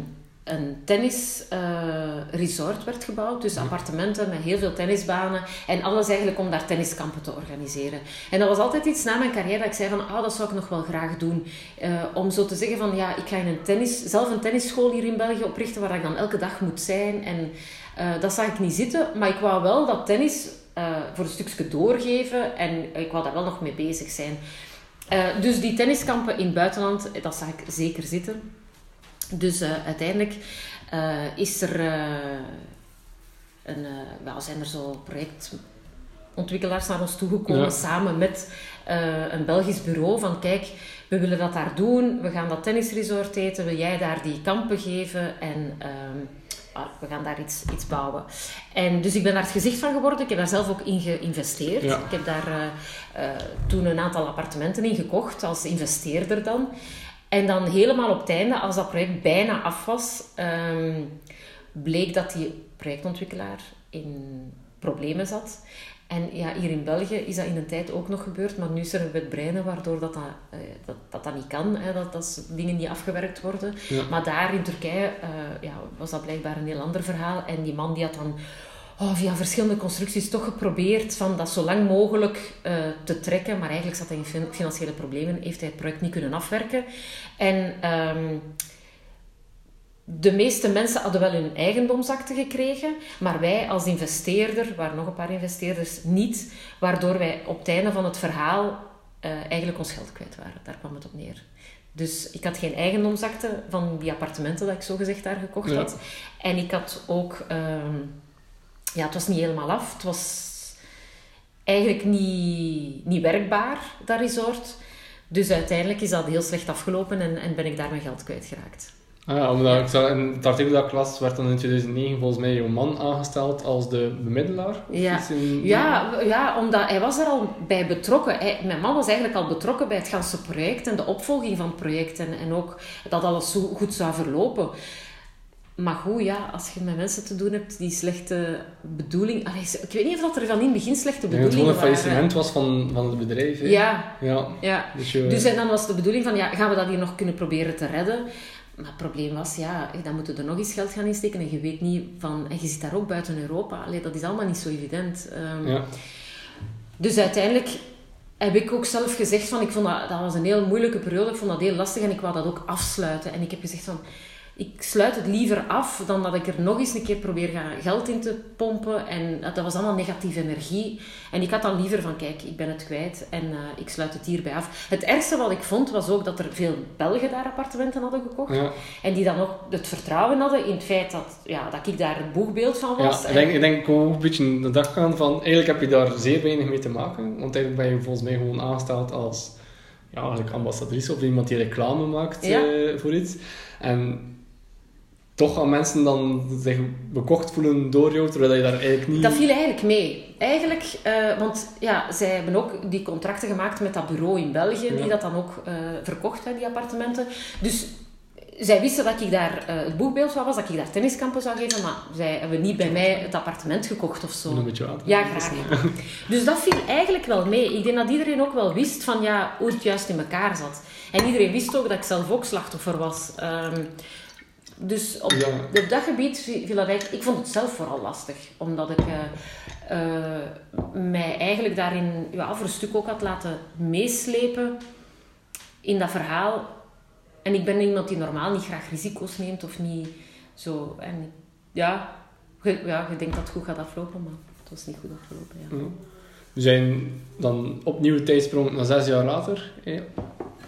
een tennisresort werd gebouwd. Dus appartementen met heel veel tennisbanen. En alles eigenlijk om daar tenniskampen te organiseren. En dat was altijd iets na mijn carrière dat ik zei van, ah, dat zou ik nog wel graag doen. Eh, om zo te zeggen van, ja, ik ga in een tennis, zelf een tennisschool hier in België oprichten waar ik dan elke dag moet zijn. En eh, dat zag ik niet zitten. Maar ik wou wel dat tennis eh, voor een stukje doorgeven. En ik wou daar wel nog mee bezig zijn. Eh, dus die tenniskampen in het buitenland, dat zag ik zeker zitten. Dus eh, uiteindelijk eh, is er eh, een, wel, zijn er zo projectontwikkelaars naar ons toegekomen Ja. samen met een Belgisch bureau van kijk, we willen dat daar doen, we gaan dat tennisresort eten, wil jij daar die kampen geven en ehm, ah, we gaan daar iets, iets bouwen. En dus ik ben daar het gezicht van geworden, ik heb daar zelf ook in geïnvesteerd. Ja. Ik heb daar toen een aantal appartementen in gekocht, als investeerder dan. En dan helemaal op het einde, als dat project bijna af was, ehm, bleek dat die projectontwikkelaar in problemen zat. En ja, hier in België is dat in een tijd ook nog gebeurd, maar nu is er een wet breinen waardoor dat, dat, eh, dat, dat, dat niet kan, hè, dat, dat dingen niet afgewerkt worden. Ja. Maar daar in Turkije eh, ja, was dat blijkbaar een heel ander verhaal. En die man die had dan oh, via verschillende constructies toch geprobeerd van dat zo lang mogelijk eh, te trekken. Maar eigenlijk zat hij in fin- financiële problemen, heeft hij het project niet kunnen afwerken. En ehm, de meeste mensen hadden wel hun eigendomsakte gekregen, maar wij als investeerder, er waren nog een paar investeerders, niet. Waardoor wij op het einde van het verhaal eh, eigenlijk ons geld kwijt waren. Daar kwam het op neer. Dus ik had geen eigendomsakte van die appartementen dat ik zogezegd daar gekocht Ja. had. En ik had ook... ehm, ja, het was niet helemaal af. Het was eigenlijk niet, niet werkbaar, dat resort. Dus uiteindelijk is dat heel slecht afgelopen en, en ben ik daar mijn geld kwijtgeraakt. Ah, ja, omdat ik zag in het artikel dat ik las, werd dan in 2009 volgens mij jouw man aangesteld als de bemiddelaar. Ja. in- Ja, ja, omdat hij was er al bij betrokken. Hij, mijn man was eigenlijk al betrokken bij het ganse project en de opvolging van het project. En, en ook dat alles zo goed zou verlopen. Maar goed, ja, als je met mensen te doen hebt die slechte bedoeling... Allee, ik weet niet of dat er van in het begin slechte denk dat het gewoon een faillissement was van, van het bedrijf. hè. Ja, ja. ja. Dus, je, Dus en dan was de bedoeling van, ja, gaan we dat hier nog kunnen proberen te redden? Maar het probleem was, ja, dan moeten we er nog eens geld gaan insteken. En je weet niet van... En je zit daar ook buiten Europa. Allee, dat is allemaal niet zo evident. Ehm, ja. Dus uiteindelijk heb ik ook zelf gezegd van... Ik vond dat, dat was een heel moeilijke periode. Ik vond dat heel lastig en ik wou dat ook afsluiten. En ik heb gezegd van... Ik sluit het liever af dan dat ik er nog eens een keer probeer gaan geld in te pompen. En dat was allemaal negatieve energie. En ik had dan liever van, kijk, ik ben het kwijt en eh, ik sluit het hierbij af. Het ergste wat ik vond, was ook dat er veel Belgen daar appartementen hadden gekocht. Ja. En die dan ook het vertrouwen hadden in het feit dat, ja, dat ik daar het boegbeeld van was. Ja, ik En- denk, ik denk ook een beetje de dag gaan van, eigenlijk heb je daar zeer weinig mee te maken, want eigenlijk ben je volgens mij gewoon aangesteld als ja, eigenlijk ambassadrice of iemand die reclame maakt Ja. eh, voor iets. En toch gaan mensen dan zich bekocht voelen door jou, terwijl je daar eigenlijk niet... Dat viel eigenlijk mee. Eigenlijk, eh, want ja, zij hebben ook die contracten gemaakt met dat bureau in België, Ja. die dat dan ook eh, verkocht, hè, die appartementen. Dus zij wisten dat ik daar eh, het boekbeeld van was, dat ik daar tenniskampen zou geven, maar zij hebben niet bij mij het appartement gekocht of zo. Een beetje water. Ja, graag. Dus dat viel eigenlijk wel mee. Ik denk dat iedereen ook wel wist van ja, hoe het juist in elkaar zat. En iedereen wist ook dat ik zelf ook slachtoffer was. Ehm, dus op, Ja. op dat gebied viel dat eigenlijk... Ik vond het zelf vooral lastig. Omdat ik eh, eh, mij eigenlijk daarin ja, voor een stuk ook had laten meeslepen in dat verhaal. En ik ben iemand die normaal niet graag risico's neemt of niet zo... En ja, je, ja, je denkt dat het goed gaat aflopen, maar het was niet goed afgelopen. Ja. Ja. We zijn dan opnieuw tijdsprong naar zes jaar later. hè.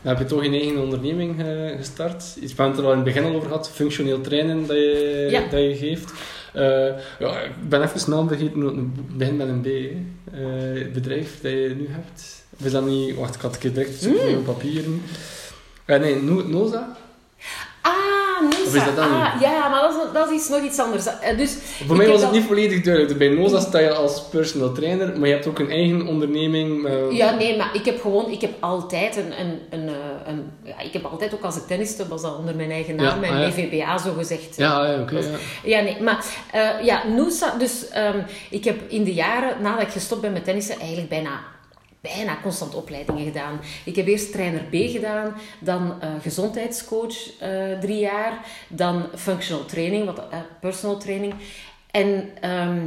Dan heb je toch in eigen onderneming eh, gestart. We het er al in het begin al over gehad. Functioneel trainen dat je, Ja. dat je geeft. Eh, ja, ik ben even snel vergeten. Het begint met een B. Eh, het bedrijf dat je nu hebt. Of is dat niet... Wacht, ik had het direct Hmm. op papieren. Eh, nee, No- Noza. Ah, Nisa. Of is dat dan ah, niet? ja, maar dat is, dat is nog iets anders. Eh, Dus, Voor mij was het niet volledig duidelijk. Bij Noza sta je als personal trainer, maar je hebt ook een eigen onderneming. eh, Ja, nee, maar ik heb gewoon, ik heb altijd een, een, een, eh, een ja, ik heb altijd ook als ik tenniste, was dat onder mijn eigen naam, Ja, mijn ah, ja. Zo gezegd. Ja, ja oké. ja. Ja, nee, maar ja, Noosa, dus ehm, ik heb in de jaren nadat ik gestopt ben met tennissen eigenlijk bijna, bijna constant opleidingen gedaan. Ik heb eerst trainer B gedaan, dan eh, gezondheidscoach eh, drie jaar, dan functional training, wat, eh, personal training. En ehm,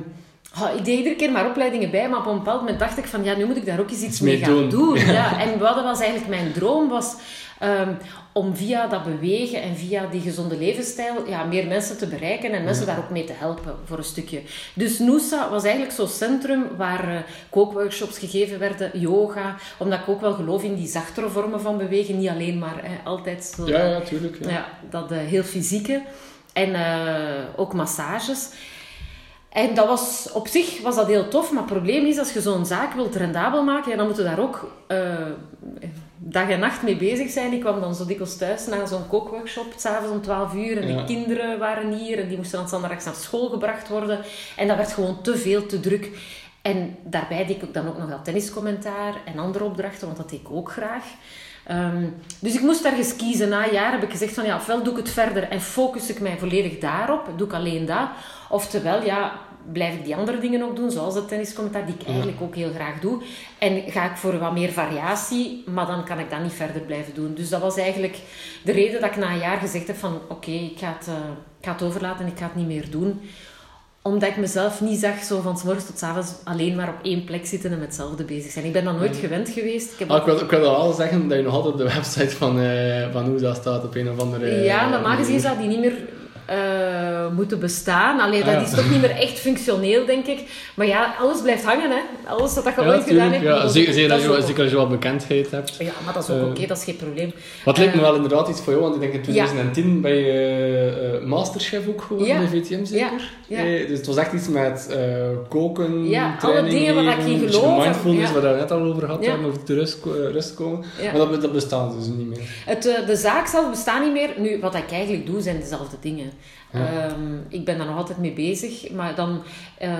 ik deed iedere keer maar opleidingen bij, maar op een bepaald moment dacht ik van ja, nu moet ik daar ook eens iets mee mee gaan doen. doen. Ja, en wat was eigenlijk mijn droom was ehm, om via dat bewegen en via die gezonde levensstijl ja, meer mensen te bereiken en mensen daar ook mee te helpen voor een stukje. Dus Noosa was eigenlijk zo'n centrum waar eh, kookworkshops gegeven werden, yoga, omdat ik ook wel geloof in die zachtere vormen van bewegen, niet alleen maar hè, altijd zo Ja, ja, tuurlijk. Ja. ja, dat eh, heel fysieke. En eh, ook massages. En dat was, op zich was dat heel tof, maar het probleem is, als je zo'n zaak wilt rendabel maken, ja, dan moet je daar ook dag en nacht mee bezig zijn. Ik kwam dan zo dikwijls thuis na zo'n kookworkshop, s'avonds om 12 uur, en Ja. de kinderen waren hier, en die moesten dan zondags naar school gebracht worden. En dat werd gewoon te veel, te druk. En daarbij deed ik dan ook nog wel tenniscommentaar en andere opdrachten, want dat deed ik ook graag. Ehm, dus ik moest ergens kiezen. Na een jaar heb ik gezegd van ja, ofwel doe ik het verder en focus ik mij volledig daarop, doe ik alleen dat. Oftewel, ja, blijf ik die andere dingen ook doen, zoals het tenniscommentaar, die ik eigenlijk ook heel graag doe. En ga ik voor wat meer variatie, maar dan kan ik dat niet verder blijven doen. Dus dat was eigenlijk de reden dat ik na een jaar gezegd heb van oké, ik, ga het, eh, ik ga het overlaten en ik ga het niet meer doen omdat ik mezelf niet zag zo van s morgens tot s avonds alleen maar op één plek zitten en met hetzelfde bezig zijn. Ik ben dat nooit gewend geweest. Ik heb Ah, ik, wil, ik wil wel zeggen dat je nog altijd op de website van, eh van Hoeza staat op een of andere... ja, normaal gezien zou die niet meer eh, moeten bestaan. Alleen Ah, dat ja. is toch niet meer echt functioneel, denk ik. Maar ja, alles blijft hangen, hè. Alles wat je Ja, ooit gedaan hebt. Ja, zeker, als je, zeker als je wat bekendheid hebt. Ja, maar dat is ook Eh, oké, dat is geen probleem. Wat lijkt me Eh, wel inderdaad iets voor jou, want ik denk in 2010 ben je masterchef ook geworden Ja. bij VTM, zeker? Ja, ja. Eh, dus het was echt iets met koken, Ja, alle dingen waar ik in geloof. mindfulness, waar we het net al over hadden, Ja. over de rust, ko- rust komen. Ja. Maar dat, dat bestaat dus niet meer. Het, de zaak zelf bestaat niet meer. Nu, wat ik eigenlijk doe, zijn dezelfde dingen. Ehm, ik ben daar nog altijd mee bezig, maar dan eh,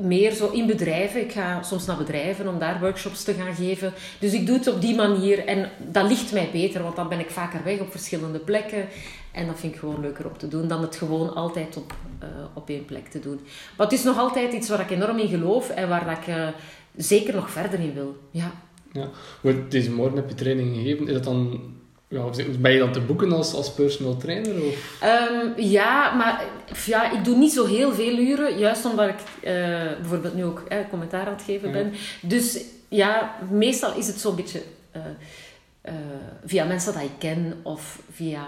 meer zo in bedrijven. Ik ga soms naar bedrijven om daar workshops te gaan geven. Dus ik doe het op die manier en dat ligt mij beter, want dan ben ik vaker weg op verschillende plekken. En dat vind ik gewoon leuker om te doen dan het gewoon altijd op, eh, op één plek te doen. Maar het is nog altijd iets waar ik enorm in geloof en waar dat ik eh, zeker nog verder in wil. Ja. Ja. Maar deze morgen heb je training gegeven. Is dat dan, ja, ben je dan te boeken als, als personal trainer? Of? Ehm, ja, maar ja, ik doe niet zo heel veel uren. Juist omdat ik eh, bijvoorbeeld nu ook eh, commentaar aan het geven Ja. ben. Dus ja, meestal is het zo'n beetje eh, via mensen dat ik ken of via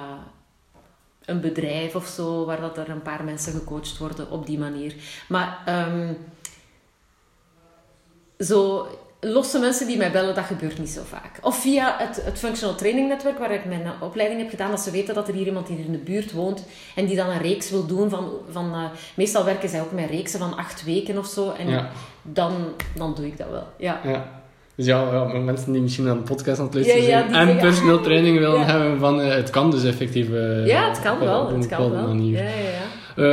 een bedrijf of zo, waar dat er een paar mensen gecoacht worden op die manier. Maar ehm, zo losse mensen die mij bellen, dat gebeurt niet zo vaak. Of via het, het Functional Training Network, waar ik mijn eh, opleiding heb gedaan, dat ze weten dat er hier iemand hier in de buurt woont en die dan een reeks wil doen van... van eh, meestal werken zij ook met reeksen van acht weken of zo. En Ja. dan, dan doe ik dat wel. Ja. Ja. Dus ja, ja, mensen die misschien aan de podcast aan het luisteren Ja, zijn en personal training willen hebben van eh, het kan dus effectief. ja, het kan een- wel. een Het kan wel. manier. Ja, ja, ja.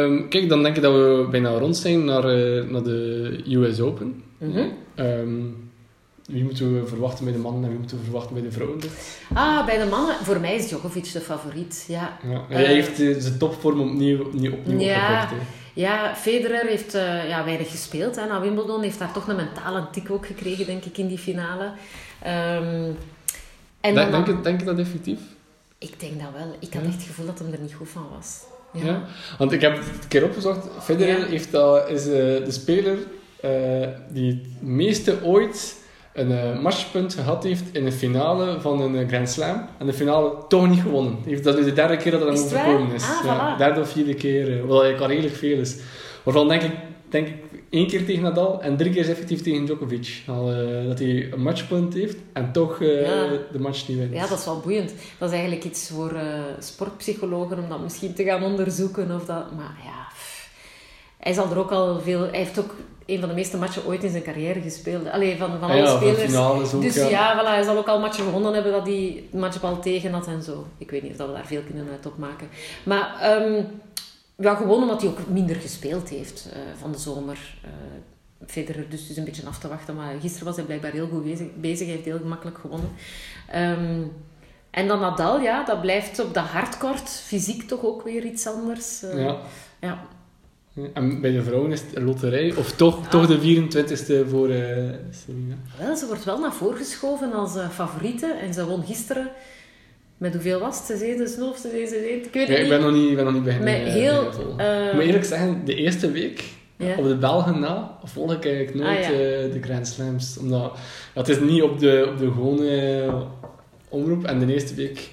Ehm, kijk, dan denk ik dat we bijna rond zijn naar, naar de US Open. Ehm, wie moeten we verwachten bij de mannen en wie moeten we verwachten bij de vrouwen? Ah, bij de mannen, voor mij is Djokovic de favoriet. Ja, Ja. Hij Eh, heeft eh, zijn topvorm opnieuw, opnieuw, opnieuw Ja. opgebracht. ja Federer heeft eh, ja, weinig gespeeld hè, na Wimbledon. Heeft daar toch een mentale tik ook gekregen, denk ik, in die finale. Ehm, en Denk, dan, denk, je, denk je dat effectief? ik denk dat wel. Ik had Ja. echt het gevoel dat hem er niet goed van was. Ja. Want ik heb het een keer opgezocht. Federer Ja. heeft al, is eh, de speler eh, die het meeste ooit een eh, matchpunt gehad heeft in een finale van een eh, Grand Slam. En de finale toch niet gewonnen. Heeft- Dat is de derde keer dat dat hem overkomen is. Ah, ja, voilà. derde of vierde keer. eh, wat eigenlijk al redelijk veel is. Waarvan denk ik, denk ik één keer tegen Nadal en drie keer effectief tegen Djokovic. Al, dat hij een matchpunt heeft en toch Ja. de match niet wint. Ja, dat is wel boeiend. Dat is eigenlijk iets voor sportpsychologen om dat misschien te gaan onderzoeken. Of dat, maar ja. Hij zal er ook al veel... Hij heeft ook een van de meeste matchen ooit in zijn carrière gespeeld. Allee, van, van Ah alle ja, spelers. ook, dus ja. ja, voilà, hij zal ook al matchen gewonnen hebben dat hij matchbal tegen had en zo. Ik weet niet of dat we daar veel kunnen uit opmaken. Maar ehm, ja, gewoon omdat hij ook minder gespeeld heeft eh, van de zomer. eh Federer dus, dus een beetje af te wachten. Maar gisteren was hij blijkbaar heel goed bezig. bezig. Hij heeft heel gemakkelijk gewonnen. Ehm, en dan Nadal, ja, dat blijft op de hardcourt fysiek toch ook weer iets anders. Eh, Ja. ja. En bij de vrouwen is het een loterij, of toch, Ah. toch de 24e voor Serena. Wel, ze wordt wel naar voren geschoven als eh, favoriete. En ze won gisteren... Met hoeveel was het? Ze zeiden ze of ze Ik weet het Ja, ik niet. ben nog niet, ik ben nog niet beginnen. Met eh, heel, ik moet eerlijk zeggen, de eerste week, Ja. op de Belgen na, volg ik eigenlijk nooit Ah, ja. eh, de Grand Slams. Omdat, ja, het is niet op de, op de gewone omroep. En de eerste week...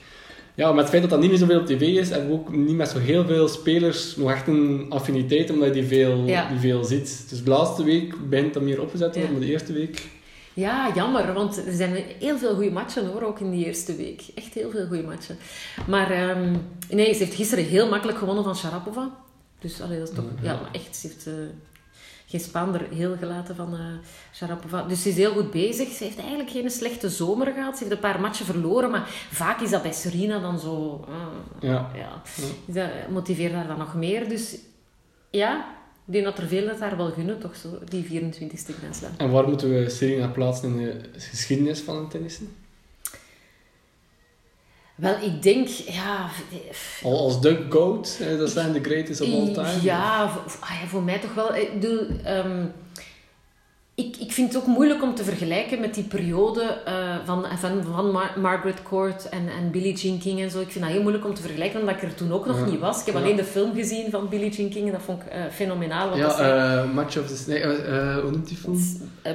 Ja, met het feit dat dat niet meer zoveel op tv is, hebben we ook niet met zo heel veel spelers nog echt een affiniteit, omdat je die veel, Ja. die veel ziet. Dus de laatste week begint dat meer opgezet te worden, maar de eerste week... Ja, jammer, want er zijn heel veel goede matchen hoor, ook in die eerste week. Echt heel veel goede matchen. Maar ehm, nee, ze heeft gisteren heel makkelijk gewonnen van Sharapova. Dus allee, dat is toch... Ja, maar echt, ze heeft eh, geen Spaan er heel gelaten van eh Sharapova. Dus ze is heel goed bezig. Ze heeft eigenlijk geen slechte zomer gehad. Ze heeft een paar matchen verloren, maar vaak is dat bij Serena dan zo... ah, Ja. ja. Dus dat motiveert haar dan nog meer. Dus ja, ik denk dat er veel dat haar wel gunnen, toch zo, die 24e Grand. En waar moeten we Serena plaatsen in de geschiedenis van het tennissen? Wel, ik denk, ja... Al als de GOAT, dat zijn de greatest of all time? Ja, voor, ah ja, voor mij toch wel. Ik bedoel, ehm, ik, ik vind het ook moeilijk om te vergelijken met die periode eh, van, van, van Mar- Margaret Court en, en Billie Jean King en zo. Ik vind dat heel moeilijk om te vergelijken, omdat ik er toen ook nog Ja. niet was. Ik heb Ja. alleen de film gezien van Billie Jean King en dat vond ik eh, fenomenaal. Dat Ja, is eh Match of the... Nee, hoe noemt die film?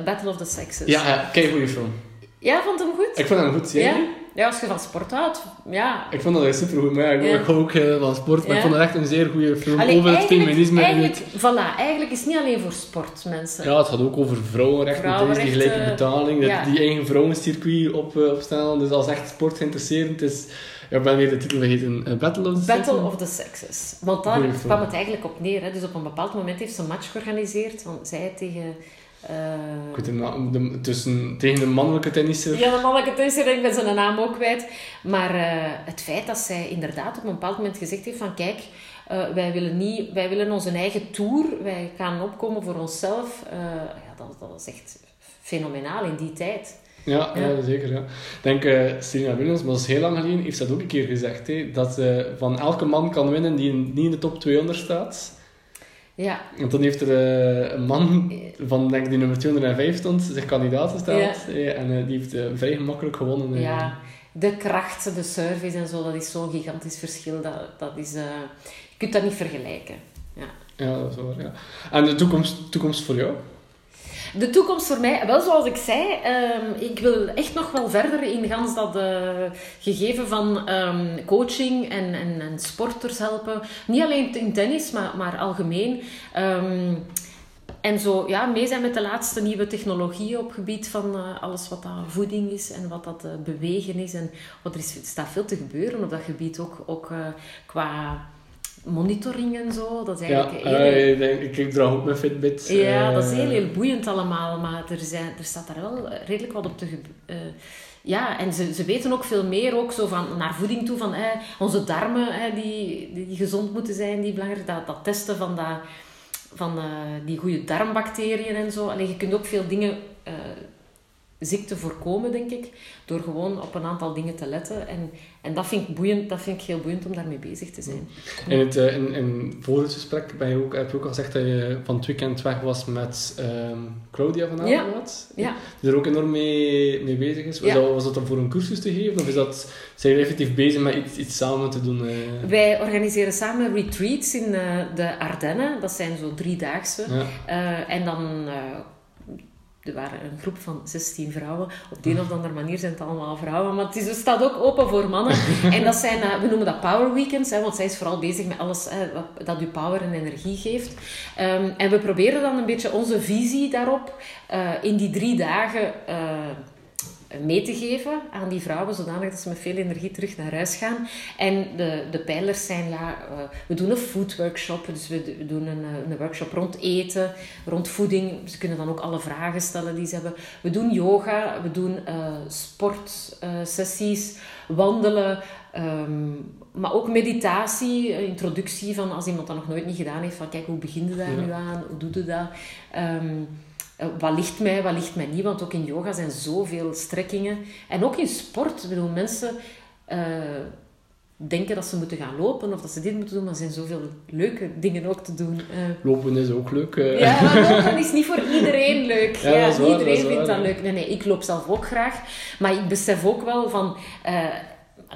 Battle of the Sexes. Ja, ja kijk goede film. Ja, vond hem goed? Ik vond hem goed, ja? Ja, als je van sport houdt, ja. Ik vond dat echt supergoed, maar ja, ik, Ja. ook heel van sport, maar Ja. ik vond het echt een zeer goede film Allee, over het feminisme. en Eigenlijk, het- voilà, eigenlijk is het niet alleen voor sport, mensen. Ja, het gaat ook over vrouwenrechten, die Vrouwenrechten, gelijke betaling, dat die eigen vrouwencircuit op, eh, opstellen. Dus als echt sport geïnteresseerd is... Ja, ik ben weer de titel vergeten. Eh, Battle of the Battle Sexes? of the Sexes. Want daar kwam het eigenlijk op neer. Hè. Dus op een bepaald moment heeft ze een match georganiseerd. Want zij tegen... de de- tussen, tegen de mannelijke tennisser. Ja, de mannelijke tennisser, ik ben zijn naam ook kwijt. Maar eh, het feit dat zij inderdaad op een bepaald moment gezegd heeft van... Kijk, eh, wij, willen niet, wij willen onze eigen tour. Wij gaan opkomen voor onszelf. Ja, dat, dat was echt fenomenaal in die tijd. Ja, ja. Ja. zeker. Ja. Ik denk, eh Serena Williams, maar dat is heel lang geleden, heeft dat ook een keer gezegd. Hè, dat ze van elke man kan winnen die niet in de top 200 staat. Ja, Want dan heeft er eh, een man van denk ik, die nummer 205 stond, zich kandidaat gesteld. Ja. eh, en eh, die heeft vrij gemakkelijk gewonnen. Ja, de kracht, de service en zo, dat is zo'n gigantisch verschil. Dat, dat is, je kunt dat niet vergelijken. Ja. Ja, dat is waar. Ja. En de toekomst, toekomst voor jou? De toekomst voor mij, wel zoals ik zei, ehm, ik wil echt nog wel verder in gans dat eh, gegeven van ehm, coaching en, en, en sporters helpen. Niet alleen in tennis, maar, maar algemeen. Ehm, en zo ja, mee zijn met de laatste nieuwe technologieën op gebied van eh, alles wat dat voeding is en wat dat eh, bewegen is. En wat er, is, staat veel te gebeuren op dat gebied ook, ook qua monitoring en zo. Dat is Ja, eigenlijk heel, eh, ik, denk, ik, ik draag ook mijn Fitbit. ja, dat is eh, heel, heel boeiend allemaal, maar er, zijn, er staat daar wel redelijk wat op te... ge- eh, ja, en ze, ze weten ook veel meer ook zo van, naar voeding toe, van eh, onze darmen eh, die, die gezond moeten zijn, die belangrijk, dat, dat testen van, dat, van eh, die goede darmbacteriën en zo. Alleen je kunt ook veel dingen, eh, ziekte voorkomen, denk ik, door gewoon op een aantal dingen te letten. En, en dat, vind ik boeiend, dat vind ik heel boeiend om daarmee bezig te zijn. In het, eh, in, in voor het gesprek ben je ook, heb je ook al gezegd dat je van het weekend weg was met ehm, Claudia van Ja. Avermaat. Ja. Die er ook enorm mee, mee bezig is. Was, Ja. dat, was dat dan voor een cursus te geven? Of is dat, zijn jullie effectief bezig met iets, iets samen te doen? eh? Wij organiseren samen retreats in eh, de Ardennen. Dat zijn zo driedaagse. Ja. Eh, en dan, er waren een groep van 16 vrouwen. Op de een of andere manier zijn het allemaal vrouwen, maar het, is, het staat ook open voor mannen. en dat zijn, eh, we noemen dat power weekends, hè, want zij is vooral bezig met alles hè, wat- dat u power en energie geeft. Ehm, en we proberen dan een beetje onze visie daarop eh, in die drie dagen eh, mee te geven aan die vrouwen, zodanig dat ze met veel energie terug naar huis gaan. En de, de pijlers zijn, ja, eh, we doen een food workshop, dus we, we doen een, eh, een workshop rond eten, rond voeding. Ze kunnen dan ook alle vragen stellen die ze hebben. We doen yoga, we doen eh sportsessies, wandelen, ehm, maar ook meditatie, introductie van als iemand dat nog nooit niet gedaan heeft, van kijk, hoe begin je daar Ja. nu aan, hoe doe je dat? Ehm, eh, wat ligt mij, wat ligt mij niet? Want ook in yoga zijn zoveel strekkingen. En ook in sport. Ik bedoel, mensen eh, denken dat ze moeten gaan lopen of dat ze dit moeten doen, maar er zijn zoveel leuke dingen ook te doen. Eh, Lopen is ook leuk. eh. ja, maar lopen is niet voor iedereen leuk. Ja, Ja, dat is waar, niet iedereen dat vindt waar, dat ja. leuk. Nee, nee, ik loop zelf ook graag. Maar ik besef ook wel van, eh,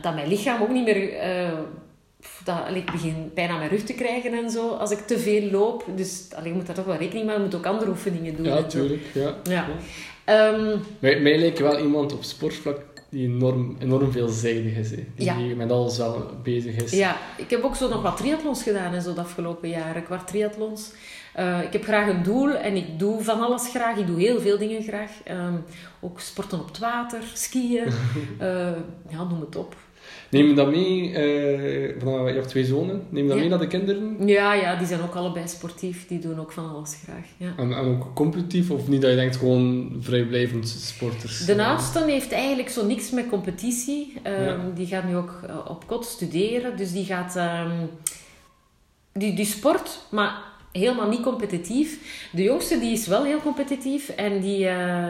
dat mijn lichaam ook niet meer... dat, allee, ik begin bijna mijn rug te krijgen en zo, als ik te veel loop. Dus allee, je moet daar toch wel rekening mee. Je moet ook andere oefeningen doen. Ja, tuurlijk. Ja. Ja. Ehm, Mij, mij lijkt wel iemand op sportvlak die enorm, enorm veelzijdig is. Die Ja. met alles wel bezig is. Ja, ik heb ook zo nog wat triathlons gedaan en zo de afgelopen jaren. Kwart triathlons. Eh, ik heb graag een doel en ik doe van alles graag. Ik doe heel veel dingen graag. Ehm, ook sporten op het water, skiën. Eh, ja, noem het op. Neem dat mee, van, je hebt twee zonen, neem dat Ja. mee naar de kinderen? Ja, ja, die zijn ook allebei sportief. Die doen ook van alles graag. Ja. En, en ook competitief, of niet dat je denkt gewoon vrijblijvend sporters? De oudste heeft eigenlijk zo niks met competitie. Ehm, Ja. Die gaat nu ook eh, op kot studeren. Dus die gaat... ehm, die, die sport, maar helemaal niet competitief. De jongste die is wel heel competitief. En die, die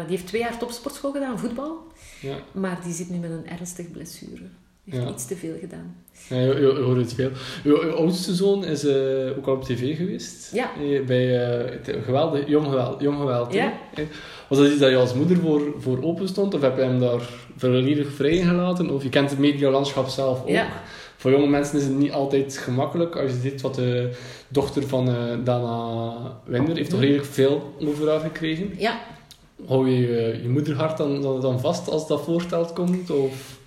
heeft twee jaar topsportschool gedaan, voetbal. Ja, Maar die zit nu met een ernstig blessure. Heeft Ja. iets te veel gedaan. ja je, je, je hoort het veel. Je, je oudste zoon is eh, ook al op tv geweest. Ja. Eh, bij eh, het geweld, Jong Geweld. Jong geweld? Ja. Was dat iets dat je als moeder voor, voor open stond? Of heb je hem daar volledig vrij gelaten? Of je kent het medialandschap zelf ook. Ja. Voor jonge mensen is het niet altijd gemakkelijk. Als je ziet wat de dochter van Dana Winder heeft toch redelijk veel over haar gekregen. Ja, Hou je je, moederhart dan, dan, dan vast als dat voorstelt komt? Of...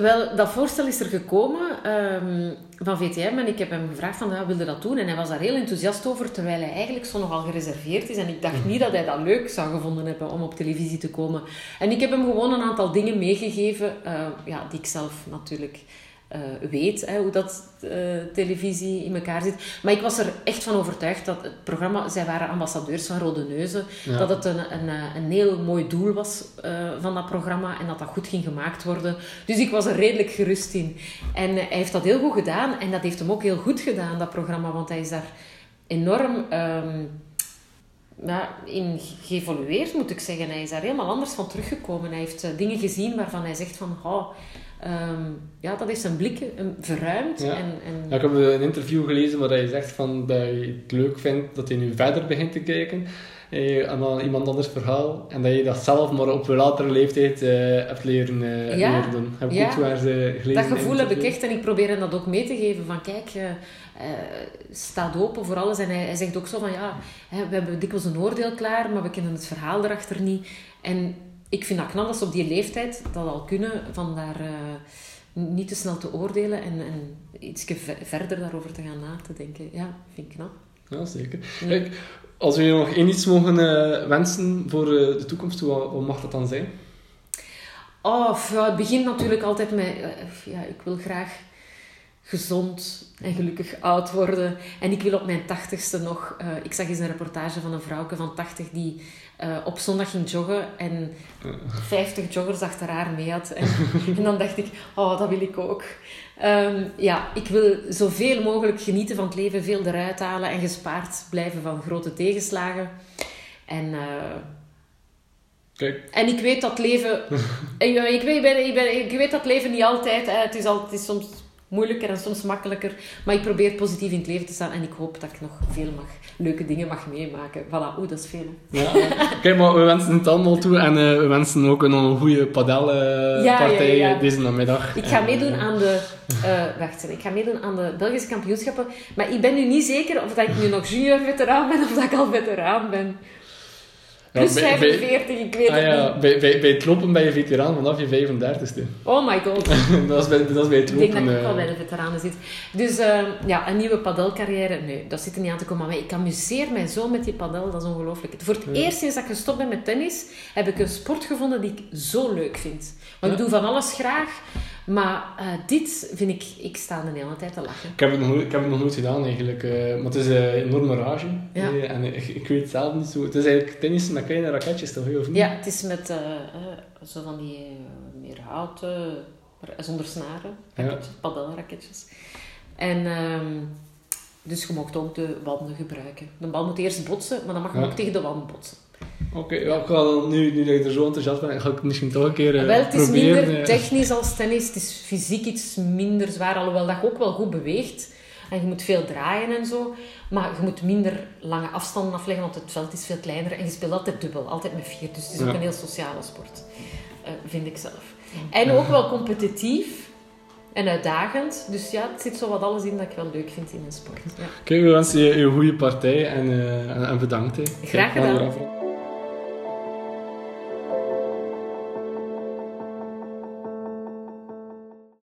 Wel, dat voorstel is er gekomen ehm, van VTM en ik heb hem gevraagd van, ja, wilde dat doen? En hij was daar heel enthousiast over, terwijl hij eigenlijk zo nogal gereserveerd is. En ik dacht niet dat hij dat leuk zou gevonden hebben om op televisie te komen. En ik heb hem gewoon een aantal dingen meegegeven, eh, ja, die ik zelf natuurlijk eh, weet, hè, hoe dat eh, televisie in elkaar zit. Maar ik was er echt van overtuigd dat het programma, zij waren ambassadeurs van Rode Neuzen, Ja. dat het een, een, eh, een heel mooi doel was van dat programma en dat dat goed ging gemaakt worden. Dus ik was er redelijk gerust in. En hij heeft dat heel goed gedaan en dat heeft hem ook heel goed gedaan, dat programma, want hij is daar enorm ehm, ja, in geëvolueerd, moet ik zeggen. Hij is daar helemaal anders van teruggekomen. Hij heeft dingen gezien waarvan hij zegt van... Oh, ehm, ja, dat heeft zijn blik eh, verruimd. Ja. En, en, Ja, ik heb een interview gelezen waar hij zegt van dat je het leuk vindt dat hij nu verder begint te kijken eh, aan een- iemand anders verhaal. En dat je dat zelf maar op een latere leeftijd eh, hebt leren, eh, Ja. leren doen. Heb ik Ja. waar ze gelezen Dat gevoel heb ik echt en ik probeer hem dat ook mee te geven. Van kijk, eh, eh, staat open voor alles. En hij, hij zegt ook zo van ja, we hebben dikwijls een oordeel klaar, maar we kennen het verhaal erachter niet. En ik vind dat knap dat ze op die leeftijd dat al kunnen, van daar eh, niet te snel te oordelen en, en iets verder daarover te gaan na te denken. Ja, vind ik knap. Ja, zeker. Ja. Kijk, als we je nog één iets mogen eh, wensen voor eh, de toekomst, wat, wat mag dat dan zijn? Oh, het begint natuurlijk altijd met... ja, ik wil graag gezond en gelukkig oud worden. En ik wil op mijn tachtigste nog... ik zag eens een reportage van een vrouwke van 80 die eh, op zondag ging joggen en 50 joggers achter haar mee had. En, en dan dacht ik, oh, dat wil ik ook. Ehm, ja, ik wil zoveel mogelijk genieten van het leven, veel eruit halen en gespaard blijven van grote tegenslagen. En... eh, Kijk, en ik weet dat leven... ik, weet, ik, ben, ik, ben, ik weet dat leven niet altijd... Hè, het, is al, het is soms moeilijker en soms makkelijker. Maar ik probeer positief in het leven te staan. En ik hoop dat ik nog veel mag, leuke dingen mag meemaken. Voilà, oeh, dat is veel. hè. ja. Kijk, maar we wensen het allemaal toe en eh, we wensen ook een, goede padelpartij Ja, ja, ja. deze namiddag. Ik ga En, meedoen eh, aan de... eh, wacht, ik ga meedoen aan de Belgische kampioenschappen. Maar ik ben nu niet zeker of dat ik nu nog junior veteraan ben of dat ik al veteraan ben. Plus bij- bij- 45, ik weet Ah het ja, niet. bij, bij, bij het lopen ben je veteraan vanaf je 35ste. Oh my god. dat, is bij, dat is bij het Ik denk lopen. dat ik ook eh. bij de veteranen zit. Dus eh, ja, een nieuwe padelcarrière, nee, dat zit er niet aan te komen. Maar ik amuseer mij zo met die padel, dat is ongelooflijk. Voor het eerst sinds dat ik gestopt ben met tennis, heb ik een sport gevonden die ik zo leuk vind. Want ik doe van alles graag, maar eh, dit vind ik, ik sta de hele tijd te lachen. Ik heb, het nog, nooit- ik heb het nog nooit gedaan eigenlijk, eh, maar het is een enorme rage. Ja. Eh, en ik, ik weet het zelf niet zo. Het is eigenlijk tennis met kleine raketjes toch, of niet? Ja, het is met zo van die meer houten, zonder snaren, Ja. raketjes, padelraketjes. En ehm, dus je mocht ook de wanden gebruiken. De bal moet eerst botsen, maar dan mag je Ja. ook tegen de wand botsen. Oké, ja, ik ga dan, nu, nu dat ik er zo enthousiast ben, ga ik het misschien toch een keer eh, Wel, het is proberen. minder eh. technisch als tennis. Het is fysiek iets minder zwaar, alhoewel dat je ook wel goed beweegt. En je moet veel draaien en zo. Maar je moet minder lange afstanden afleggen, want het veld is veel kleiner. En je speelt altijd dubbel, altijd met vier. Dus het is ook een heel sociale sport, eh, vind ik zelf. En ook wel competitief en uitdagend. Dus ja, het zit zo wat alles in dat ik wel leuk vind in een sport. Ja. Kijk, we wensen je een goede partij en, eh, en, bedankt. hè. Graag gedaan.